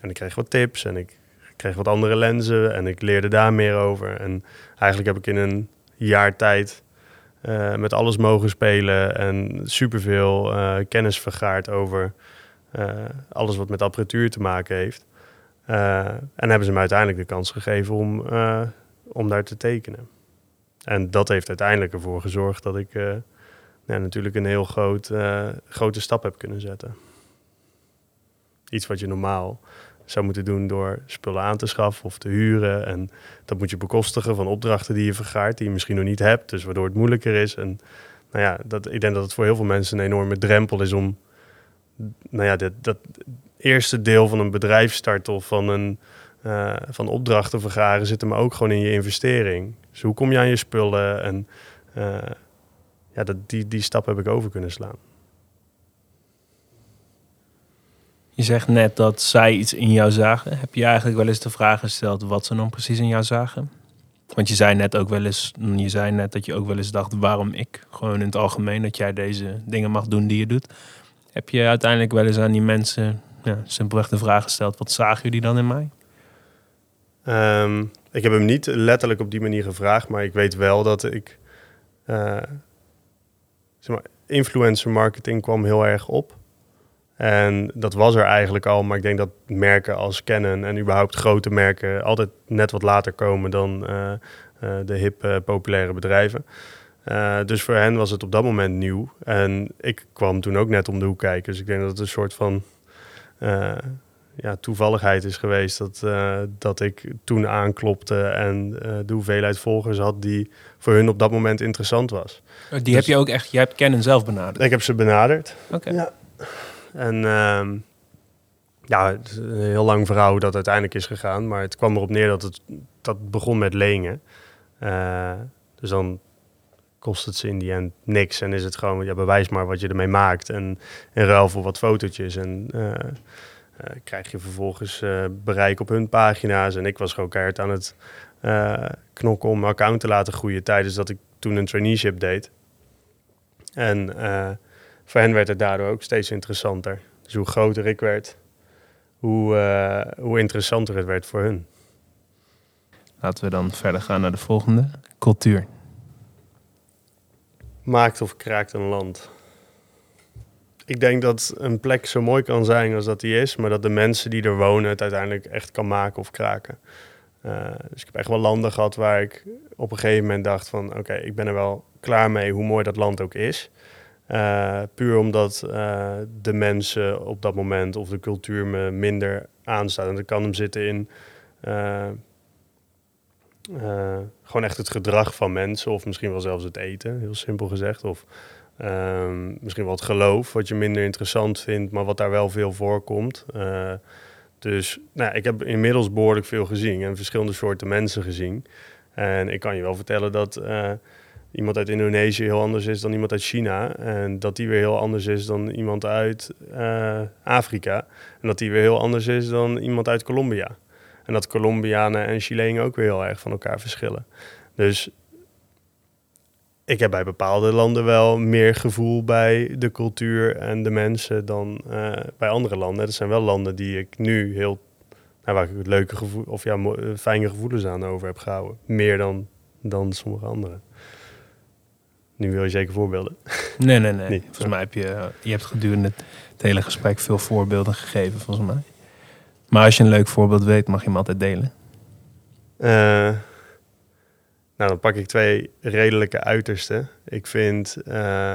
en ik kreeg wat tips en ik kreeg wat andere lenzen en ik leerde daar meer over. En eigenlijk heb ik in een jaar tijd eh, met alles mogen spelen en superveel eh kennis vergaard over eh, alles wat met apparatuur te maken heeft. En hebben ze me uiteindelijk de kans gegeven om, om daar te tekenen. En dat heeft uiteindelijk ervoor gezorgd dat ik natuurlijk een heel groot, grote stap heb kunnen zetten. Iets wat je normaal zou moeten doen door spullen aan te schaffen of te huren. En dat moet je bekostigen van opdrachten die je vergaart, die je misschien nog niet hebt. Dus waardoor het moeilijker is. En nou ja, dat, ik denk dat het voor heel veel mensen een enorme drempel is om nou ja, dit, dat eerste deel van een bedrijfsstart of van een eh, van opdrachten vergaren zit hem ook gewoon in je investering. Dus hoe kom je aan je spullen? En eh, ja, dat, die, die stap heb ik over kunnen slaan. Je zegt net dat zij iets in jou zagen. Heb je eigenlijk wel eens de vraag gesteld wat ze dan precies in jou zagen? Want je zei net ook wel eens, je zei net dat je ook wel eens dacht waarom ik gewoon in het algemeen dat jij deze dingen mag doen die je doet. Heb je uiteindelijk wel eens aan die mensen ja, simpelweg de vraag gesteld, wat zagen jullie dan in mij? Ehm, ik heb hem niet letterlijk op die manier gevraagd, maar ik weet wel dat ik. eh, zeg maar, influencer marketing kwam heel erg op. En dat was er eigenlijk al, maar ik denk dat merken als Canon en überhaupt grote merken altijd net wat later komen dan eh, eh, de hip eh, populaire bedrijven. Dus voor hen was het op dat moment nieuw. En ik kwam toen ook net om de hoek kijken. Dus ik denk dat het een soort van ja, toevalligheid is geweest dat, dat ik toen aanklopte en de hoeveelheid volgers had die voor hun op dat moment interessant was. Die Dus- heb je ook echt, je hebt Canon zelf benaderd. Ik heb ze benaderd. Oké. Ja. En ehm, ja, het is een heel lang verhaal hoe dat uiteindelijk is gegaan. Maar het kwam erop neer dat het dat begon met lenen. Eh, dus dan kost het ze in die end niks. En is het gewoon, ja, bewijs maar wat je ermee maakt. En in ruil voor wat fotootjes. En eh, krijg je vervolgens bereik op hun pagina's. En ik was gewoon keihard aan het knokken om mijn account te laten groeien. Tijdens dat ik toen een traineeship deed. En voor hen werd het daardoor ook steeds interessanter. Dus hoe groter ik werd, hoe, eh, hoe interessanter het werd voor hun. Laten we dan verder gaan naar de volgende. Cultuur. Maakt of kraakt een land. Ik denk dat een plek zo mooi kan zijn als dat die is, maar dat de mensen die er wonen het uiteindelijk echt kan maken of kraken. Eh, dus ik heb echt wel landen gehad waar ik op een gegeven moment dacht van oké, ik ben er wel klaar mee hoe mooi dat land ook is. Eh, puur omdat eh, de mensen op dat moment of de cultuur me minder aanstaat. En dat kan hem zitten in eh, gewoon echt het gedrag van mensen, of misschien wel zelfs het eten, heel simpel gezegd. Of ehm, misschien wel het geloof, wat je minder interessant vindt, maar wat daar wel veel voorkomt. Dus nou, ik heb inmiddels behoorlijk veel gezien en verschillende soorten mensen gezien. En ik kan je wel vertellen dat iemand uit Indonesië heel anders is dan iemand uit China. En dat die weer heel anders is dan iemand uit eh, Afrika. En dat die weer heel anders is dan iemand uit Colombia. En dat Colombianen en Chilenen ook weer heel erg van elkaar verschillen. Dus ik heb bij bepaalde landen wel meer gevoel bij de cultuur en de mensen dan eh, bij andere landen. Dat zijn wel landen die ik nu heel En waar ik het leuke gevoel, of ja, fijne gevoelens aan over heb gehouden. Meer dan, dan sommige anderen. Nu wil je zeker voorbeelden. Nee, nee, nee. Nee. Volgens mij heb je, je hebt gedurende het, het hele gesprek veel voorbeelden gegeven, volgens mij. Maar als je een leuk voorbeeld weet, mag je hem altijd delen. Eh, nou, dan pak ik twee redelijke uitersten. Ik vind eh,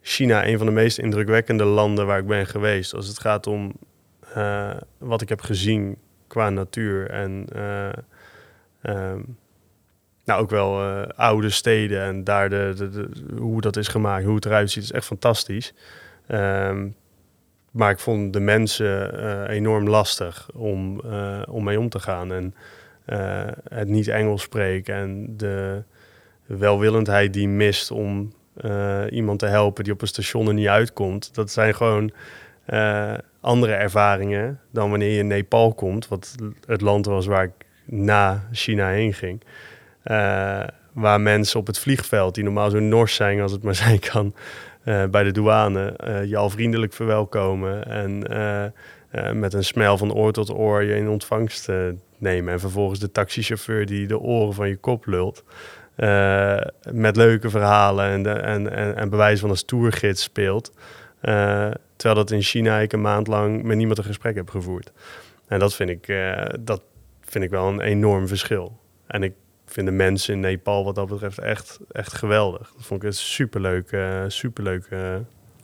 China een van de meest indrukwekkende landen waar ik ben geweest. Als het gaat om eh, wat ik heb gezien qua natuur en eh, ehm, nou, ook wel eh, oude steden en daar de, hoe dat is gemaakt, hoe het eruit ziet, is echt fantastisch. Ehm, maar ik vond de mensen eh, enorm lastig om, eh, om mee om te gaan. En het niet Engels spreken en de welwillendheid die mist om iemand te helpen die op een station er niet uitkomt. Dat zijn gewoon andere ervaringen dan wanneer je in Nepal komt, wat het land was waar ik na China heen ging. Eh, waar mensen op het vliegveld, die normaal zo nors zijn als het maar zijn kan, eh, bij de douane, eh, je al vriendelijk verwelkomen en met een smel van oor tot oor je in ontvangst nemen. En vervolgens de taxichauffeur die de oren van je kop lult. met leuke verhalen en, de, en, en, en bewijs van een stoergids speelt. Terwijl dat in China ik een maand lang met niemand een gesprek heb gevoerd. En dat vind ik, dat vind ik wel een enorm verschil. En ik vind de mensen in Nepal wat dat betreft echt, echt geweldig. Dat vond ik een superleuk, eh superleuk eh,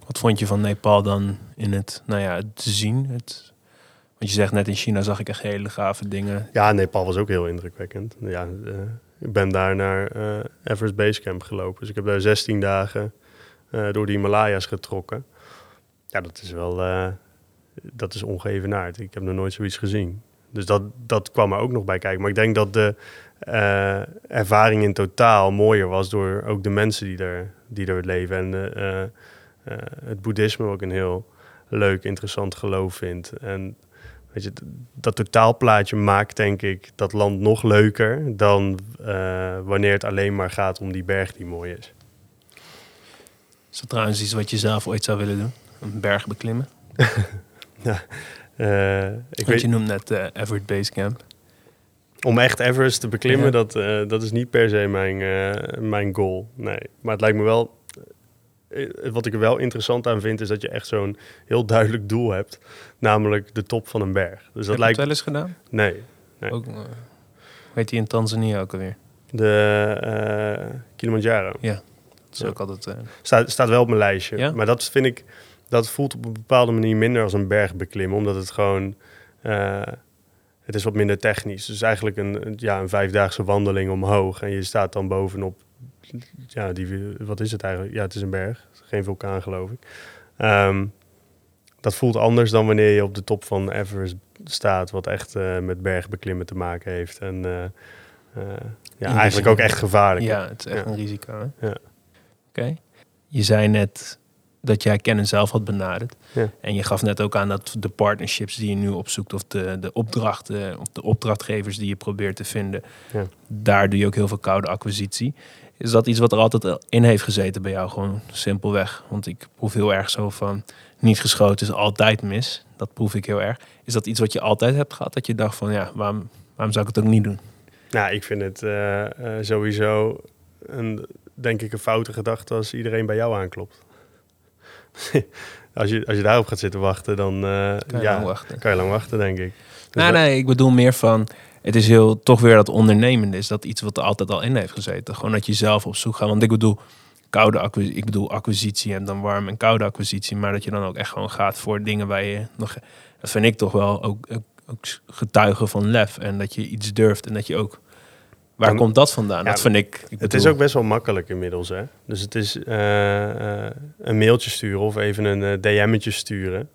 Wat vond je van Nepal dan in het, nou ja, het zien? Het, want je zegt net in China zag ik echt hele gave dingen. Ja, Nepal was ook heel indrukwekkend. Ja, eh, ik ben daar naar eh Everest Base Camp gelopen. Dus ik heb daar 16 dagen door de Himalaya's getrokken. Ja, dat is wel... dat is ongeëvenaard. Ik heb nog nooit zoiets gezien. Dus dat, dat kwam er ook nog bij kijken. Maar ik denk dat de eh, ervaring in totaal mooier was... door ook de mensen die er, die er leven. En eh, eh, het boeddhisme ook een heel leuk, interessant geloof vind. En Weet je, dat totaalplaatje maakt denk ik dat land nog leuker dan wanneer het alleen maar gaat om die berg die mooi is. Is dat trouwens iets wat je zelf ooit zou willen doen? Een berg beklimmen? Eh, ik Want weet, je noemt net eh Everett Base Camp. om echt Everest te beklimmen, Ja. dat, eh, dat is niet per se mijn, eh, mijn goal. Nee, maar het lijkt me wel. eh, wat ik er wel interessant aan vind, is dat je echt zo'n heel duidelijk doel hebt, namelijk de top van een berg. Dus dat Heb je lijkt. het wel eens gedaan? Nee, Nee. Ook, eh, weet je in Tanzania ook alweer? de eh, Kilimanjaro. Dat is Ja. ook altijd... eh, Staat, staat wel op mijn lijstje. Ja? Maar dat vind ik, dat voelt op een bepaalde manier minder als een berg beklimmen, omdat het gewoon, eh, het is wat minder technisch. Dus eigenlijk een, ja, een vijfdaagse wandeling omhoog en je staat dan bovenop, ja, die, wat is het eigenlijk? Ja, het is een berg, geen vulkaan geloof ik. Ehm, dat voelt anders dan wanneer je op de top van Everest staat, wat echt eh, met bergbeklimmen te maken heeft. En eh, ja, eigenlijk ook echt gevaarlijk. ja, het is echt Ja. een risico. Ja. Oké. Je zei net dat jij Canon zelf had benaderd. Ja. En je gaf net ook aan dat de partnerships die je nu opzoekt... of de, de opdrachten of de opdrachtgevers die je probeert te vinden... Ja. daar doe je ook heel veel koude acquisitie. Is dat iets wat er altijd in heeft gezeten bij jou? Gewoon simpelweg. Want ik proef heel erg zo van... niet geschoten is altijd mis. Dat proef ik heel erg. Is dat iets wat je altijd hebt gehad? Dat je dacht van ja, waarom, waarom zou ik het ook niet doen? Nou, ik vind het eh, eh, sowieso een, denk ik, een foute gedachte als iedereen bij jou aanklopt. als, je, als je daarop gaat zitten wachten, dan eh, Kan je ja, lang wachten. kan je lang wachten, denk ik. Dus Nou, nee, ik bedoel meer van... Het is heel, toch weer dat ondernemende is. Dat iets wat er altijd al in heeft gezeten. Gewoon dat je zelf op zoek gaat. Want ik bedoel, koude acquisitie, ik bedoel acquisitie en dan warm en koude acquisitie. Maar dat je dan ook echt gewoon gaat voor dingen waar je nog... Dat vind ik toch wel ook, ook, ook getuigen van lef. En dat je iets durft en dat je ook... Waar komt dat vandaan? ja, dat vind ik... ik Het bedoel- is ook best wel makkelijk inmiddels, hè. Dus het is eh, eh, een mailtje sturen of even een eh, DM'tje sturen.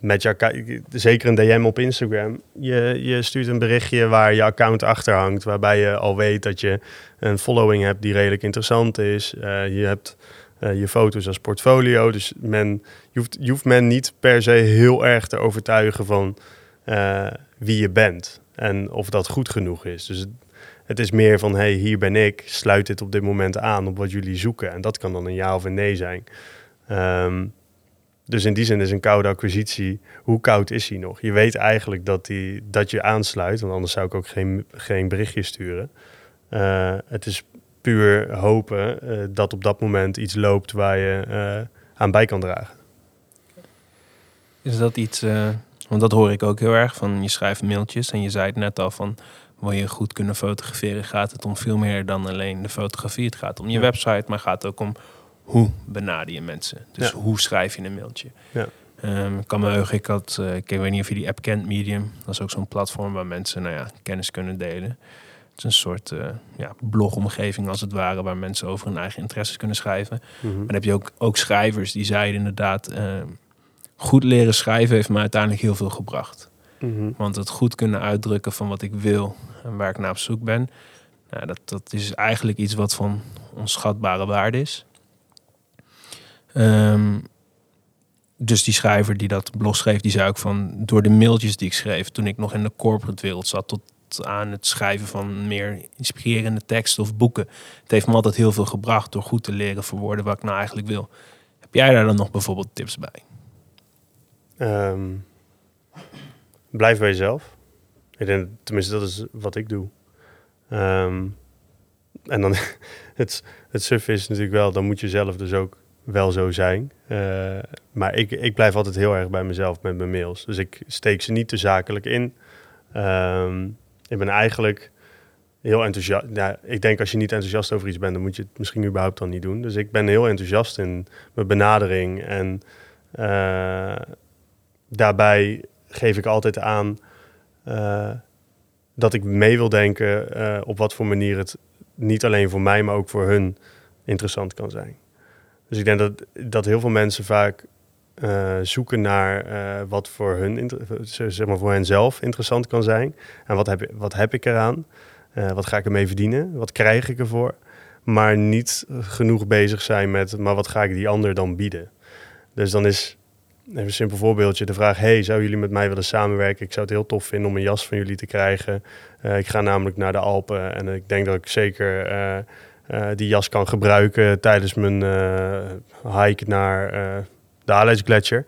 Met je account, zeker een DM op Instagram. Je, je stuurt een berichtje waar je account achter hangt, waarbij je al weet dat je een following hebt die redelijk interessant is. Je hebt je foto's als portfolio, dus men, je, hoeft, je hoeft men niet per se heel erg te overtuigen van wie je bent en of dat goed genoeg is. Dus het, is meer van, hey, hier ben ik, sluit dit op dit moment aan op wat jullie zoeken. En dat kan dan een ja of een nee zijn. Ehm, dus in die zin is een koude acquisitie, hoe koud is hij nog? Je weet eigenlijk dat, die, dat je aansluit, want anders zou ik ook geen, geen berichtje sturen. Uh, het is puur hopen uh, dat op dat moment iets loopt waar je uh, aan bij kan dragen. Is dat iets, want dat hoor ik ook heel erg, van je schrijft mailtjes en je zei het net al van, wil je goed kunnen fotograferen, gaat het om veel meer dan alleen de fotografie. Het gaat om je website, maar gaat ook om hoe benader je mensen. Dus hoe schrijf je een mailtje. Ja. Um, ik kan me heugen, ik had, uh, ik weet niet of je die app kent, Medium. Dat is ook zo'n platform waar mensen nou ja, kennis kunnen delen. Het is een soort uh, ja, blogomgeving als het ware, waar mensen over hun eigen interesses kunnen schrijven. Mm -hmm. En dan heb je ook, ook schrijvers die zeiden inderdaad, uh, goed leren schrijven heeft me uiteindelijk heel veel gebracht. Mm -hmm. Want het goed kunnen uitdrukken van wat ik wil en waar ik naar op zoek ben, nou, dat, dat is eigenlijk iets wat van onschatbare waarde is. Um, dus die schrijver die dat blog schreef, die zei ook van door de mailtjes die ik schreef toen ik nog in de corporate wereld zat, tot aan het schrijven van meer inspirerende teksten of boeken. Het heeft me altijd heel veel gebracht door goed te leren verwoorden wat ik nou eigenlijk wil. Heb jij daar dan nog bijvoorbeeld tips bij? Um, blijf bij jezelf. Ik denk, tenminste, dat is wat ik doe. Um, en dan het, het suf is natuurlijk wel, dan moet je zelf dus ook wel zo zijn. Uh, maar ik, ik blijf altijd heel erg bij mezelf met mijn mails. Dus ik steek ze niet te zakelijk in. Um, ik ben eigenlijk heel enthousiast. Ja, ik denk als je niet enthousiast over iets bent, dan moet je het misschien überhaupt dan niet doen. Dus ik ben heel enthousiast in mijn benadering. En uh, daarbij geef ik altijd aan uh, dat ik mee wil denken uh, op wat voor manier het niet alleen voor mij, maar ook voor hun interessant kan zijn. Dus ik denk dat, dat heel veel mensen vaak uh, zoeken naar wat voor hun, zeg maar voor hen zelf interessant kan zijn. En wat heb, wat heb ik eraan? Wat ga ik ermee verdienen? Wat krijg ik ervoor? Maar niet genoeg bezig zijn met, maar wat ga ik die ander dan bieden? Dus dan is, even een simpel voorbeeldje, de vraag... hey, zouden jullie met mij willen samenwerken? Ik zou het heel tof vinden om een jas van jullie te krijgen. ik ga namelijk naar de Alpen en ik denk dat ik zeker... Uh, die jas kan gebruiken tijdens mijn hike naar de Alex Gletscher.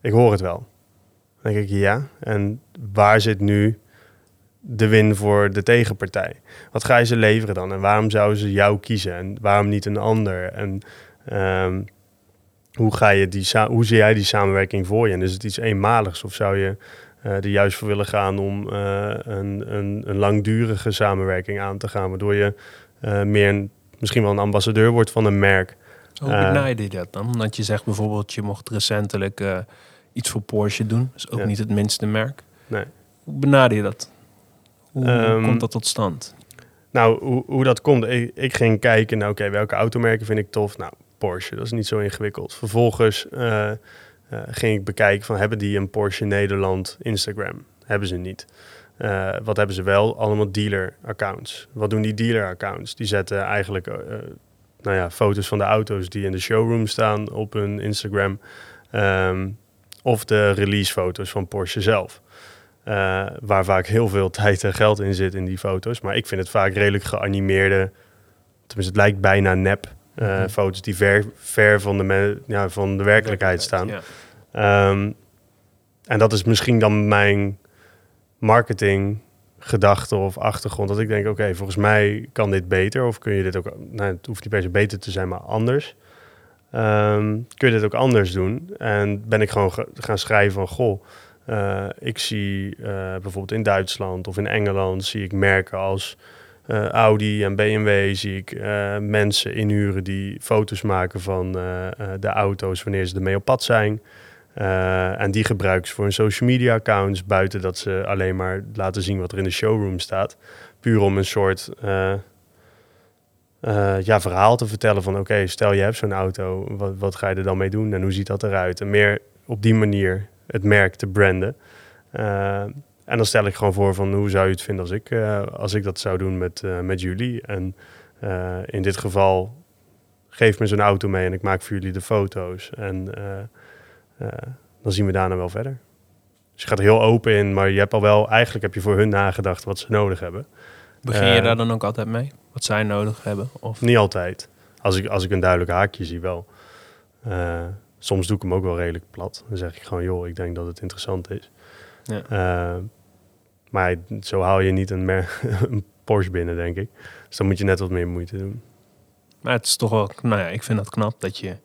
ik hoor het wel. Dan denk ik ja. En waar zit nu de win voor de tegenpartij? Wat ga je ze leveren dan? En waarom zouden ze jou kiezen? En waarom niet een ander? En um, hoe, ga je die hoe zie jij die samenwerking voor je? En is het iets eenmaligs of zou je uh, er juist voor willen gaan om uh, een, een, een, langdurige samenwerking aan te gaan, waardoor je uh, meer een, misschien wel een ambassadeur wordt van een merk. Hoe benader je dat dan? Dat je zegt bijvoorbeeld, je mocht recentelijk iets voor Porsche doen, dat is ook Ja. niet het minste merk. Nee. Hoe benader je dat? Hoe Ehm, komt dat tot stand? Nou, hoe, hoe dat komt, ik, ik ging kijken naar, oké, welke automerken vind ik tof? Nou, Porsche, dat is niet zo ingewikkeld. Vervolgens uh, uh, ging ik bekijken van, hebben die een Porsche Nederland Instagram? Hebben ze niet. Uh, wat hebben ze wel? Allemaal dealer-accounts. Wat doen die dealer-accounts? Die zetten eigenlijk nou ja, foto's van de auto's die in de showroom staan op hun Instagram. Um, of de releasefoto's van Porsche zelf. Waar vaak heel veel tijd en geld in zit in die foto's. Maar ik vind het vaak redelijk geanimeerde... Tenminste, het lijkt bijna nep. Uh, mm -hmm. Foto's die ver, ver van, de ja, van de werkelijkheid staan. Ja. Um, en dat is misschien dan mijn marketing gedachte of achtergrond. Dat ik denk, oké, okay, volgens mij kan dit beter. Of kun je dit ook... Nou, het hoeft niet per se beter te zijn, maar anders. Um, kun je dit ook anders doen? En ben ik gewoon gaan schrijven van... Goh, uh, ik zie uh, bijvoorbeeld in Duitsland of in Engeland... zie ik merken als uh, Audi en BMW... zie ik mensen inhuren die foto's maken van de auto's... wanneer ze ermee op pad zijn... En die gebruiken ze voor hun social media accounts, buiten dat ze alleen maar laten zien wat er in de showroom staat. Puur om een soort ja, verhaal te vertellen van oké, stel je hebt zo'n auto, wat, wat, ga je er dan mee doen en hoe ziet dat eruit? En meer op die manier het merk te branden. En dan stel ik gewoon voor van hoe zou je het vinden als ik, als ik dat zou doen met, met jullie. En in dit geval geef me zo'n auto mee en ik maak voor jullie de foto's. En dan zien we daarna wel verder. Dus je gaat er heel open in, maar je hebt al wel, eigenlijk heb je voor hun nagedacht wat ze nodig hebben. Begin je daar dan ook altijd mee? Wat zij nodig hebben? Of? Niet altijd. Als ik, als ik een duidelijk haakje zie wel. Soms doe ik hem ook wel redelijk plat. Dan zeg ik gewoon, joh, ik denk dat het interessant is. Ja. Maar zo haal je niet een, een Porsche binnen, denk ik. Dus dan moet je net wat meer moeite doen. Maar het is toch wel, nou ja, ik vind dat knap dat je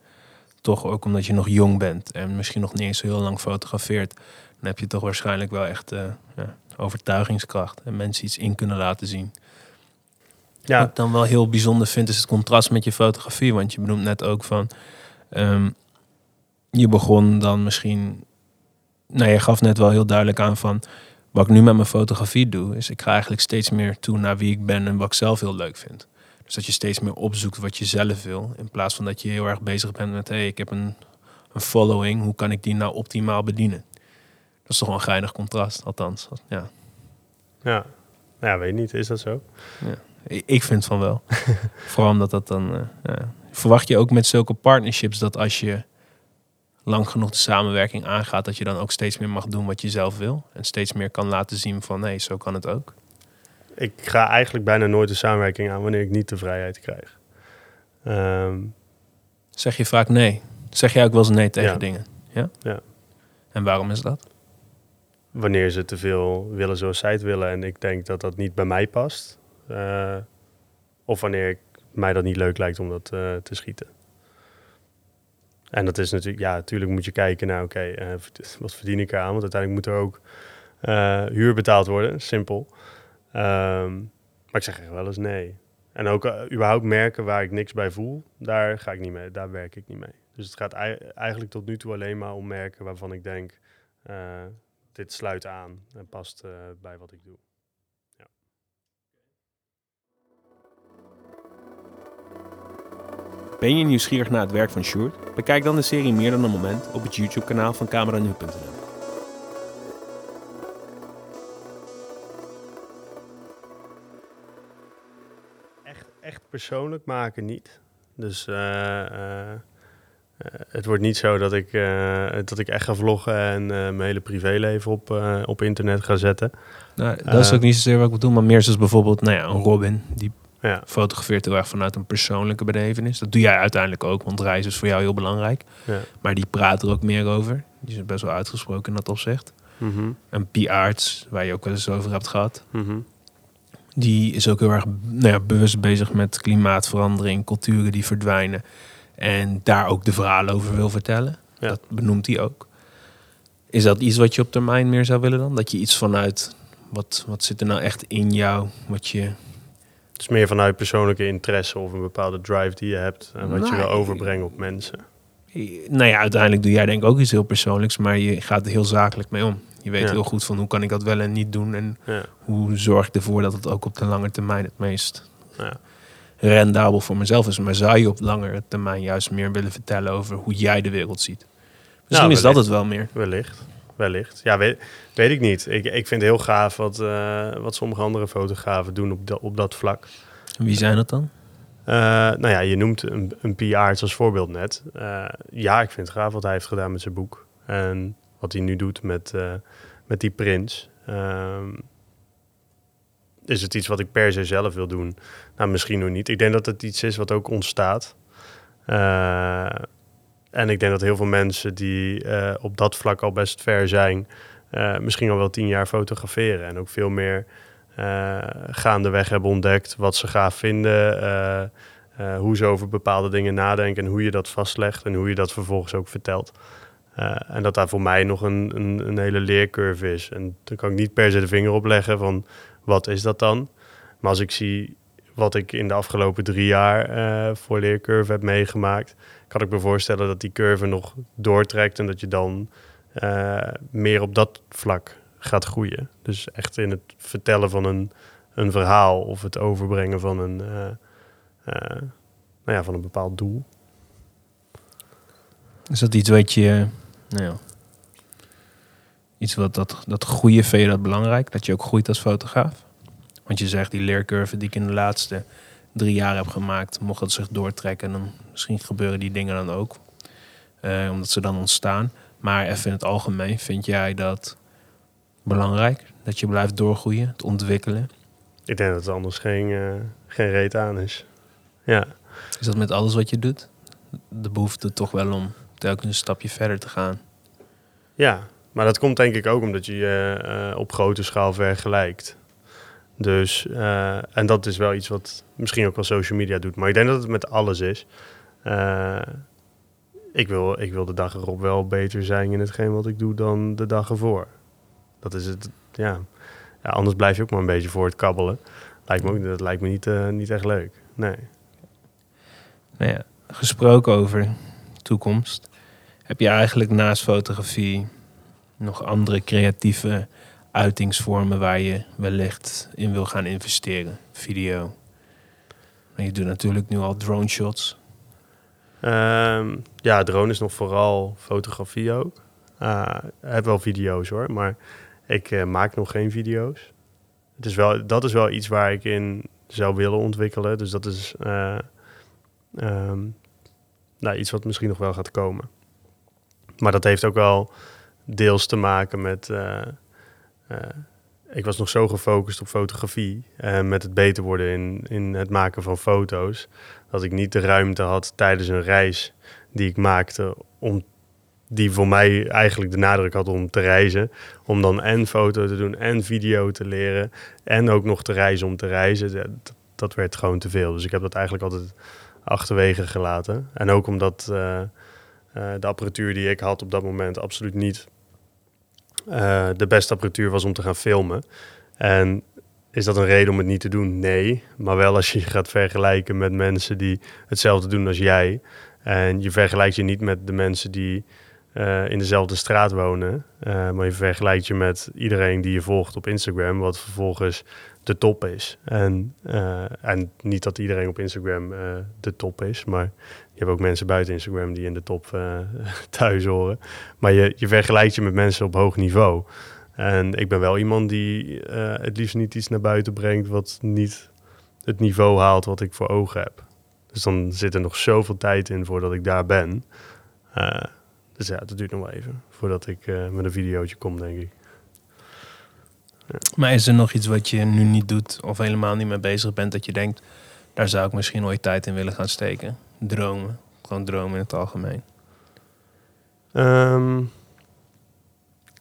toch ook omdat je nog jong bent en misschien nog niet eens zo heel lang fotografeert, dan heb je toch waarschijnlijk wel echt eh, ja, overtuigingskracht en mensen iets in kunnen laten zien. Wat Ja, ik dan wel heel bijzonder vind is het contrast met je fotografie, want je benoemt net ook van, ehm, je begon dan misschien, nou je gaf net wel heel duidelijk aan van, wat ik nu met mijn fotografie doe, is ik ga eigenlijk steeds meer toe naar wie ik ben en wat ik zelf heel leuk vind. Dus dat je steeds meer opzoekt wat je zelf wil. In plaats van dat je heel erg bezig bent met... hé, hey, ik heb een, een following. Hoe kan ik die nou optimaal bedienen? Dat is toch wel een geinig contrast, althans. Ja, ja. Nou ja, weet niet. Is dat zo? ik ik vind van wel. Vooral omdat dat dan... eh, ja. Verwacht je ook met zulke partnerships dat als je lang genoeg de samenwerking aangaat... dat je dan ook steeds meer mag doen wat je zelf wil? En steeds meer kan laten zien van... nee, zo kan het ook. Ik ga eigenlijk bijna nooit de samenwerking aan wanneer ik niet de vrijheid krijg. Ehm, Zeg je vaak nee? Zeg jij ook wel eens nee tegen Ja. dingen? Ja? Ja. En waarom is dat? wanneer ze te veel willen zoals zij het willen en ik denk dat dat niet bij mij past. Eh, of wanneer ik, mij dat niet leuk lijkt om dat eh, te schieten. En dat is natuurlijk, ja, natuurlijk moet je kijken naar, oké, eh, wat verdien ik eraan? Want uiteindelijk moet er ook eh, huur betaald worden, simpel. Ehm, maar ik zeg echt wel eens nee. En ook eh, überhaupt merken waar ik niks bij voel, daar ga ik niet mee, daar werk ik niet mee. Dus het gaat ei- eigenlijk tot nu toe alleen maar om merken waarvan ik denk, dit sluit aan en past bij wat ik doe. Ben je nieuwsgierig naar het werk van Sjoerd? Bekijk dan de serie Meer dan een moment op het YouTube-kanaal van cameranu.nl. Echt, echt persoonlijk maken niet. Dus eh, eh, eh, het wordt niet zo dat ik, eh, dat ik echt ga vloggen en eh, mijn hele privéleven op, eh, op internet ga zetten. Nou, dat is ook niet zozeer wat ik bedoel, maar meer zoals bijvoorbeeld nou ja, een Robin. Die Ja, fotografeert heel erg vanuit een persoonlijke belevenis. Dat doe jij uiteindelijk ook, want reizen is voor jou heel belangrijk. ja. Maar die praat er ook meer over. Die is best wel uitgesproken in dat opzicht. Mhm, En P-Arts, waar je ook wel eens over hebt gehad. mhm. Die is ook heel erg nou ja, bewust bezig met klimaatverandering, culturen die verdwijnen. En daar ook de verhalen over wil vertellen. Ja. Dat benoemt hij ook. Is dat iets wat je op termijn meer zou willen dan? Dat je iets vanuit, wat, wat zit er nou echt in jou? Wat je, Het is meer vanuit persoonlijke interesse of een bepaalde drive die je hebt en wat je wil overbrengen op mensen. nou ja, uiteindelijk doe jij denk ik ook iets heel persoonlijks, maar je gaat er heel zakelijk mee om. Je weet Ja. heel goed van hoe kan ik dat wel en niet doen. En Ja, hoe zorg ik ervoor dat het ook op de lange termijn het meest ja. rendabel voor mezelf is. Maar zou je op langere termijn juist meer willen vertellen over hoe jij de wereld ziet? Misschien is dat het wel meer. Wellicht. Wellicht. Ja, weet, weet ik niet. Ik, ik vind het heel gaaf wat, eh, wat sommige andere fotografen doen op, dat op dat vlak. Wie zijn dat dan? Eh, nou ja, je noemt een, een PR als voorbeeld net. Eh, ja, ik vind het gaaf wat hij heeft gedaan met zijn boek. En wat hij nu doet met, met die prins. Ehm, is het iets wat ik per se zelf wil doen? Nou, misschien nog niet. Ik denk dat het iets is wat ook ontstaat. En ik denk dat heel veel mensen die eh, op dat vlak al best ver zijn... eh, misschien al wel tien jaar fotograferen. En ook veel meer eh, gaandeweg hebben ontdekt wat ze gaaf vinden... hoe ze over bepaalde dingen nadenken en hoe je dat vastlegt en hoe je dat vervolgens ook vertelt. En dat daar voor mij nog een, een, hele leercurve is. En dan kan ik niet per se de vinger op leggen van wat is dat dan. Maar als ik zie wat ik in de afgelopen drie jaar voor leercurve heb meegemaakt, kan ik me voorstellen dat die curve nog doortrekt en dat je dan eh, meer op dat vlak gaat groeien. Dus echt in het vertellen van een, een verhaal of het overbrengen van een, eh, eh, nou ja, van een bepaald doel. Is dat iets wat je... Nou ja, iets wat dat, dat groeien vind je dat belangrijk? Dat je ook groeit als fotograaf? Want je zegt die leercurve die ik in de laatste drie jaar heb gemaakt, mocht dat zich doortrekken, dan misschien gebeuren die dingen dan ook. Eh, omdat ze dan ontstaan. Maar even in het algemeen, vind jij dat belangrijk? Dat je blijft doorgroeien, het ontwikkelen? Ik denk dat het anders geen, eh, geen reet aan is. Ja, Is dat met alles wat je doet? De behoefte toch wel om telkens een stapje verder te gaan. Ja, maar dat komt denk ik ook omdat je je eh, op grote schaal vergelijkt. Dus, eh, en dat is wel iets wat misschien ook wel social media doet. Maar ik denk dat het met alles is. Eh, ik, wil, ik wil de dag erop wel beter zijn in hetgeen wat ik doe dan de dag ervoor. Dat is het, ja. ja anders blijf je ook maar een beetje voor het kabbelen. Lijkt me ook, dat lijkt me niet, eh, niet echt leuk. Nee. Nou ja, gesproken over toekomst. Heb je eigenlijk naast fotografie nog andere creatieve uitingsvormen waar je wellicht in wil gaan investeren? Video. Je doet natuurlijk nu al drone shots. Ehm, ja, drone is nog vooral fotografie ook. Uh, ik heb wel video's hoor, maar ik eh, maak nog geen video's. Het is wel, dat is wel iets waar ik in zou willen ontwikkelen. Dus dat is eh, ehm, nou, iets wat misschien nog wel gaat komen. Maar dat heeft ook wel deels te maken met. Eh, eh, ik was nog zo gefocust op fotografie en met het beter worden in, in het maken van foto's, dat ik niet de ruimte had tijdens een reis die ik maakte om die voor mij eigenlijk de nadruk had om te reizen, om dan en foto te doen en video te leren en ook nog te reizen om te reizen. Dat, werd gewoon te veel. Dus ik heb dat eigenlijk altijd achterwege gelaten. En ook omdat eh, eh, de apparatuur die ik had op dat moment absoluut niet eh, de beste apparatuur was om te gaan filmen. En is dat een reden om het niet te doen? Nee. Maar wel als je je gaat vergelijken met mensen die hetzelfde doen als jij. En je vergelijkt je niet met de mensen die eh, in dezelfde straat wonen. eh, maar je vergelijkt je met iedereen die je volgt op Instagram, wat vervolgens de top is. En, en niet dat iedereen op Instagram de top is, maar hebt ook mensen buiten Instagram die in de top eh, thuis horen. Maar je, je vergelijkt je met mensen op hoog niveau. En ik ben wel iemand die eh, het liefst niet iets naar buiten brengt wat niet het niveau haalt wat ik voor ogen heb. Dus dan zit er nog zoveel tijd in voordat ik daar ben. Eh, dus ja, dat duurt nog even voordat ik met een videootje kom, denk ik. Maar is er nog iets wat je nu niet doet of helemaal niet mee bezig bent dat je denkt, daar zou ik misschien ooit tijd in willen gaan steken? Dromen. Gewoon dromen in het algemeen. Ehm,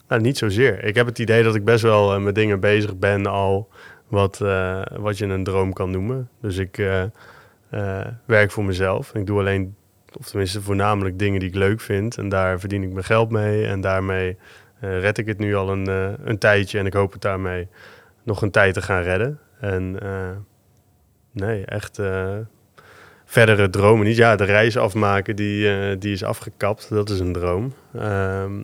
nou, niet zozeer. Ik heb het idee dat ik best wel eh, met dingen bezig ben al wat, eh, wat je een droom kan noemen. Dus ik eh, werk voor mezelf. Ik doe alleen, of tenminste voornamelijk dingen die ik leuk vind. En daar verdien ik mijn geld mee. En daarmee red ik het nu al een, een tijdje. En ik hoop het daarmee nog een tijd te gaan redden. En nee, echt verdere dromen niet. Ja, de reis afmaken, die, eh, die is afgekapt. Dat is een droom. Ehm,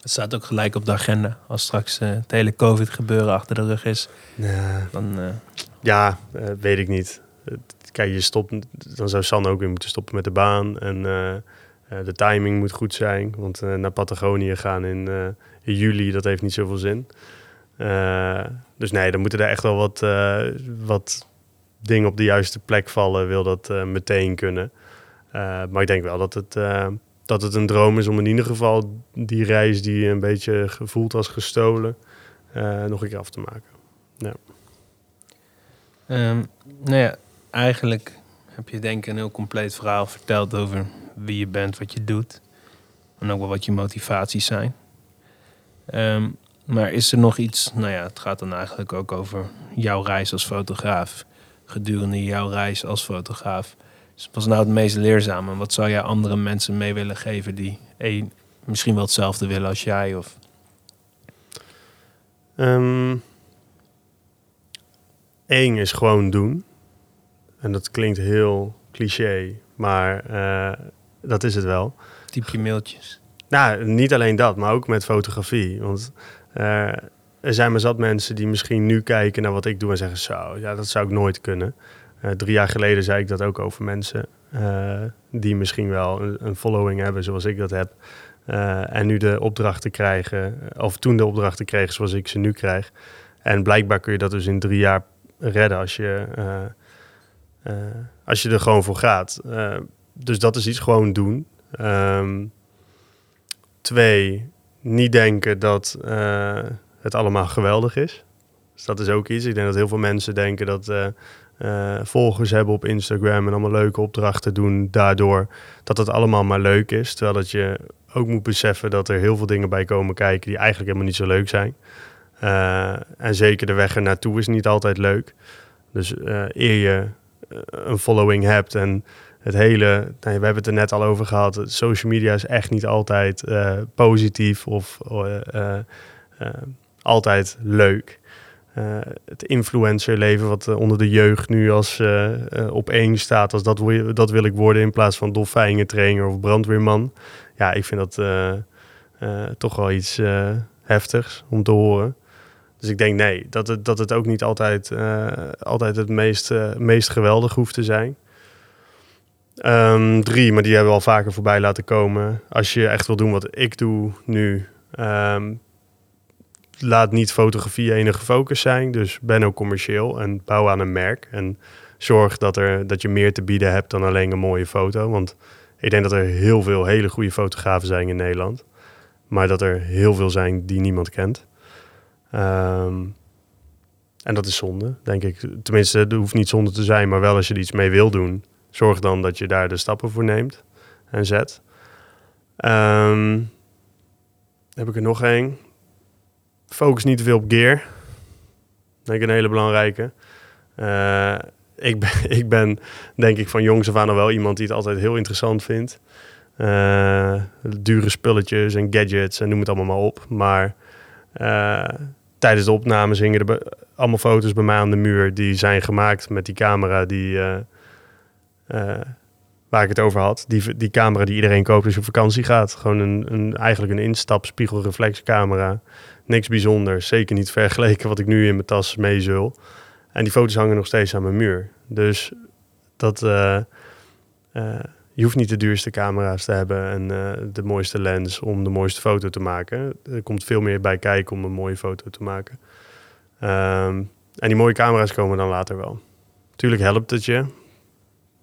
Het staat ook gelijk op de agenda. Als straks eh, het hele COVID gebeuren achter de rug is, dan eh, ja, weet ik niet. Kijk, je stopt, dan zou San ook weer moeten stoppen met de baan. En de timing moet goed zijn. Want naar Patagonië gaan in, in juli, dat heeft niet zoveel zin. Dus nee, dan moeten er echt wel wat, wat dingen op de juiste plek vallen. Wil dat eh, meteen kunnen. Eh, maar ik denk wel dat het, eh, dat het een droom is om in ieder geval die reis die een beetje gevoeld als gestolen, nog een keer af te maken. Ehm, nou ja, eigenlijk heb je denk ik een heel compleet verhaal verteld over wie je bent, wat je doet. En ook wel wat je motivaties zijn. Ehm, maar is er nog iets, nou ja, het gaat dan eigenlijk ook over jouw reis als fotograaf. Gedurende jouw reis als fotograaf. Dus wat was nou het meest leerzame? En wat zou jij andere mensen mee willen geven die één, misschien wel hetzelfde willen als jij? Of, Ehm Eén is gewoon doen. En dat klinkt heel cliché, maar eh, dat is het wel. typ je mailtjes. Nou, niet alleen dat, maar ook met fotografie. Want eh, er zijn maar zat mensen die misschien nu kijken naar wat ik doe en zeggen: Zo, ja, dat zou ik nooit kunnen. Eh, drie jaar geleden zei ik dat ook over mensen eh, die misschien wel een, een following hebben zoals ik dat heb. Eh, en nu de opdrachten krijgen, of toen de opdrachten kregen zoals ik ze nu krijg. En blijkbaar kun je dat dus in drie jaar redden als je, als je er gewoon voor gaat. Dus dat is iets gewoon doen. Ehm, twee, niet denken dat het allemaal geweldig is. Dus dat is ook iets. Ik denk dat heel veel mensen denken dat, eh, eh, volgers hebben op Instagram en allemaal leuke opdrachten doen daardoor, dat het allemaal maar leuk is. Terwijl dat je ook moet beseffen dat er heel veel dingen bij komen kijken die eigenlijk helemaal niet zo leuk zijn. Eh, en zeker de weg er naartoe is niet altijd leuk. Dus eer je een following hebt en het hele, nou, we hebben het er net al over gehad, social media is echt niet altijd positief of altijd leuk. Eh, het influencerleven wat eh, onder de jeugd nu als eh, op één staat, als dat, wil je- dat wil ik worden in plaats van dolfijnentrainer of brandweerman. Ja, ik vind dat toch wel iets heftigs om te horen. Dus ik denk nee, dat het, dat het ook niet altijd, altijd het meest, meest geweldig hoeft te zijn. Ehm, drie, maar die hebben we al vaker voorbij laten komen. Als je echt wil doen wat ik doe nu, ehm, laat niet fotografie enige focus zijn. Dus ben ook commercieel en bouw aan een merk. En zorg dat, er, dat je meer te bieden hebt dan alleen een mooie foto. Want ik denk dat er heel veel hele goede fotografen zijn in Nederland. Maar dat er heel veel zijn die niemand kent. Ehm, en dat is zonde, denk ik. Tenminste, het hoeft niet zonde te zijn, maar wel als je er iets mee wil doen. Zorg dan dat je daar de stappen voor neemt en zet. Ehm, heb ik er nog één. Focus niet te veel op gear. Denk ik een hele belangrijke. Eh, ik, ben, ik ben, denk ik, van jongs af aan wel iemand die het altijd heel interessant vindt. Eh, dure spulletjes en gadgets en noem het allemaal maar op. Maar eh, tijdens de opnames hingen er allemaal foto's bij mij aan de muur. Die zijn gemaakt met die camera die, waar ik het over had. Die, die camera die iedereen koopt als je op vakantie gaat. Gewoon een, een, eigenlijk een instap spiegelreflexcamera. Niks bijzonders. Zeker niet vergeleken wat ik nu in mijn tas mee zul. En die foto's hangen nog steeds aan mijn muur. Dus dat... eh, eh, je hoeft niet de duurste camera's te hebben en eh, de mooiste lens om de mooiste foto te maken. Er komt veel meer bij kijken om een mooie foto te maken. Ehm, en die mooie camera's komen dan later wel. Tuurlijk helpt het je,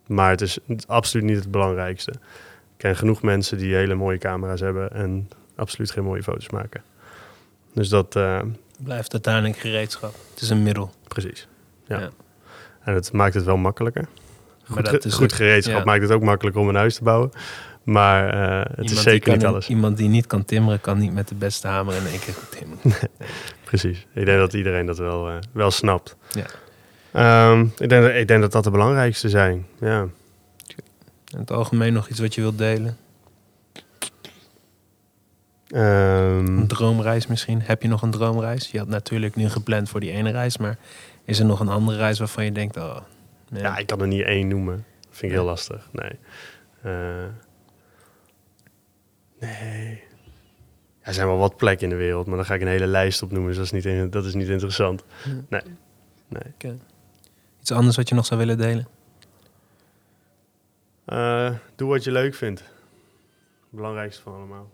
maar het is absoluut niet het belangrijkste. Ik ken genoeg mensen die hele mooie camera's hebben en absoluut geen mooie foto's maken. Dus dat, eh, Blijft uiteindelijk gereedschap. Het is een middel. precies. Ja. Ja. En het maakt het wel makkelijker. Maar Goed, ge- is goed ook- gereedschap ja. maakt het ook makkelijker om een huis te bouwen. Maar eh, het Iemand is zeker niet alles. Iemand die niet kan timmeren, kan niet met de beste hamer in één keer goed timmeren. Precies. Ik denk dat iedereen dat wel, eh, wel snapt. Ja. Ehm, ik, denk, dat- ik denk dat dat de belangrijkste zijn. Ja. In het algemeen nog iets wat je wilt delen? Ehm, Een droomreis misschien? Heb je nog een droomreis? Je had natuurlijk nu gepland voor die ene reis, maar is er nog een andere reis waarvan je denkt, oh, nee. ja, ik kan er niet één noemen. Dat vind ik heel lastig. Nee. Eh, nee. Ja, er zijn wel wat plekken in de wereld, maar dan ga ik een hele lijst opnoemen. Dus dat is niet, in- dat is niet interessant. Nee. Nee. Iets anders wat je nog zou willen delen? Eh, doe wat je leuk vindt. Het belangrijkste van allemaal.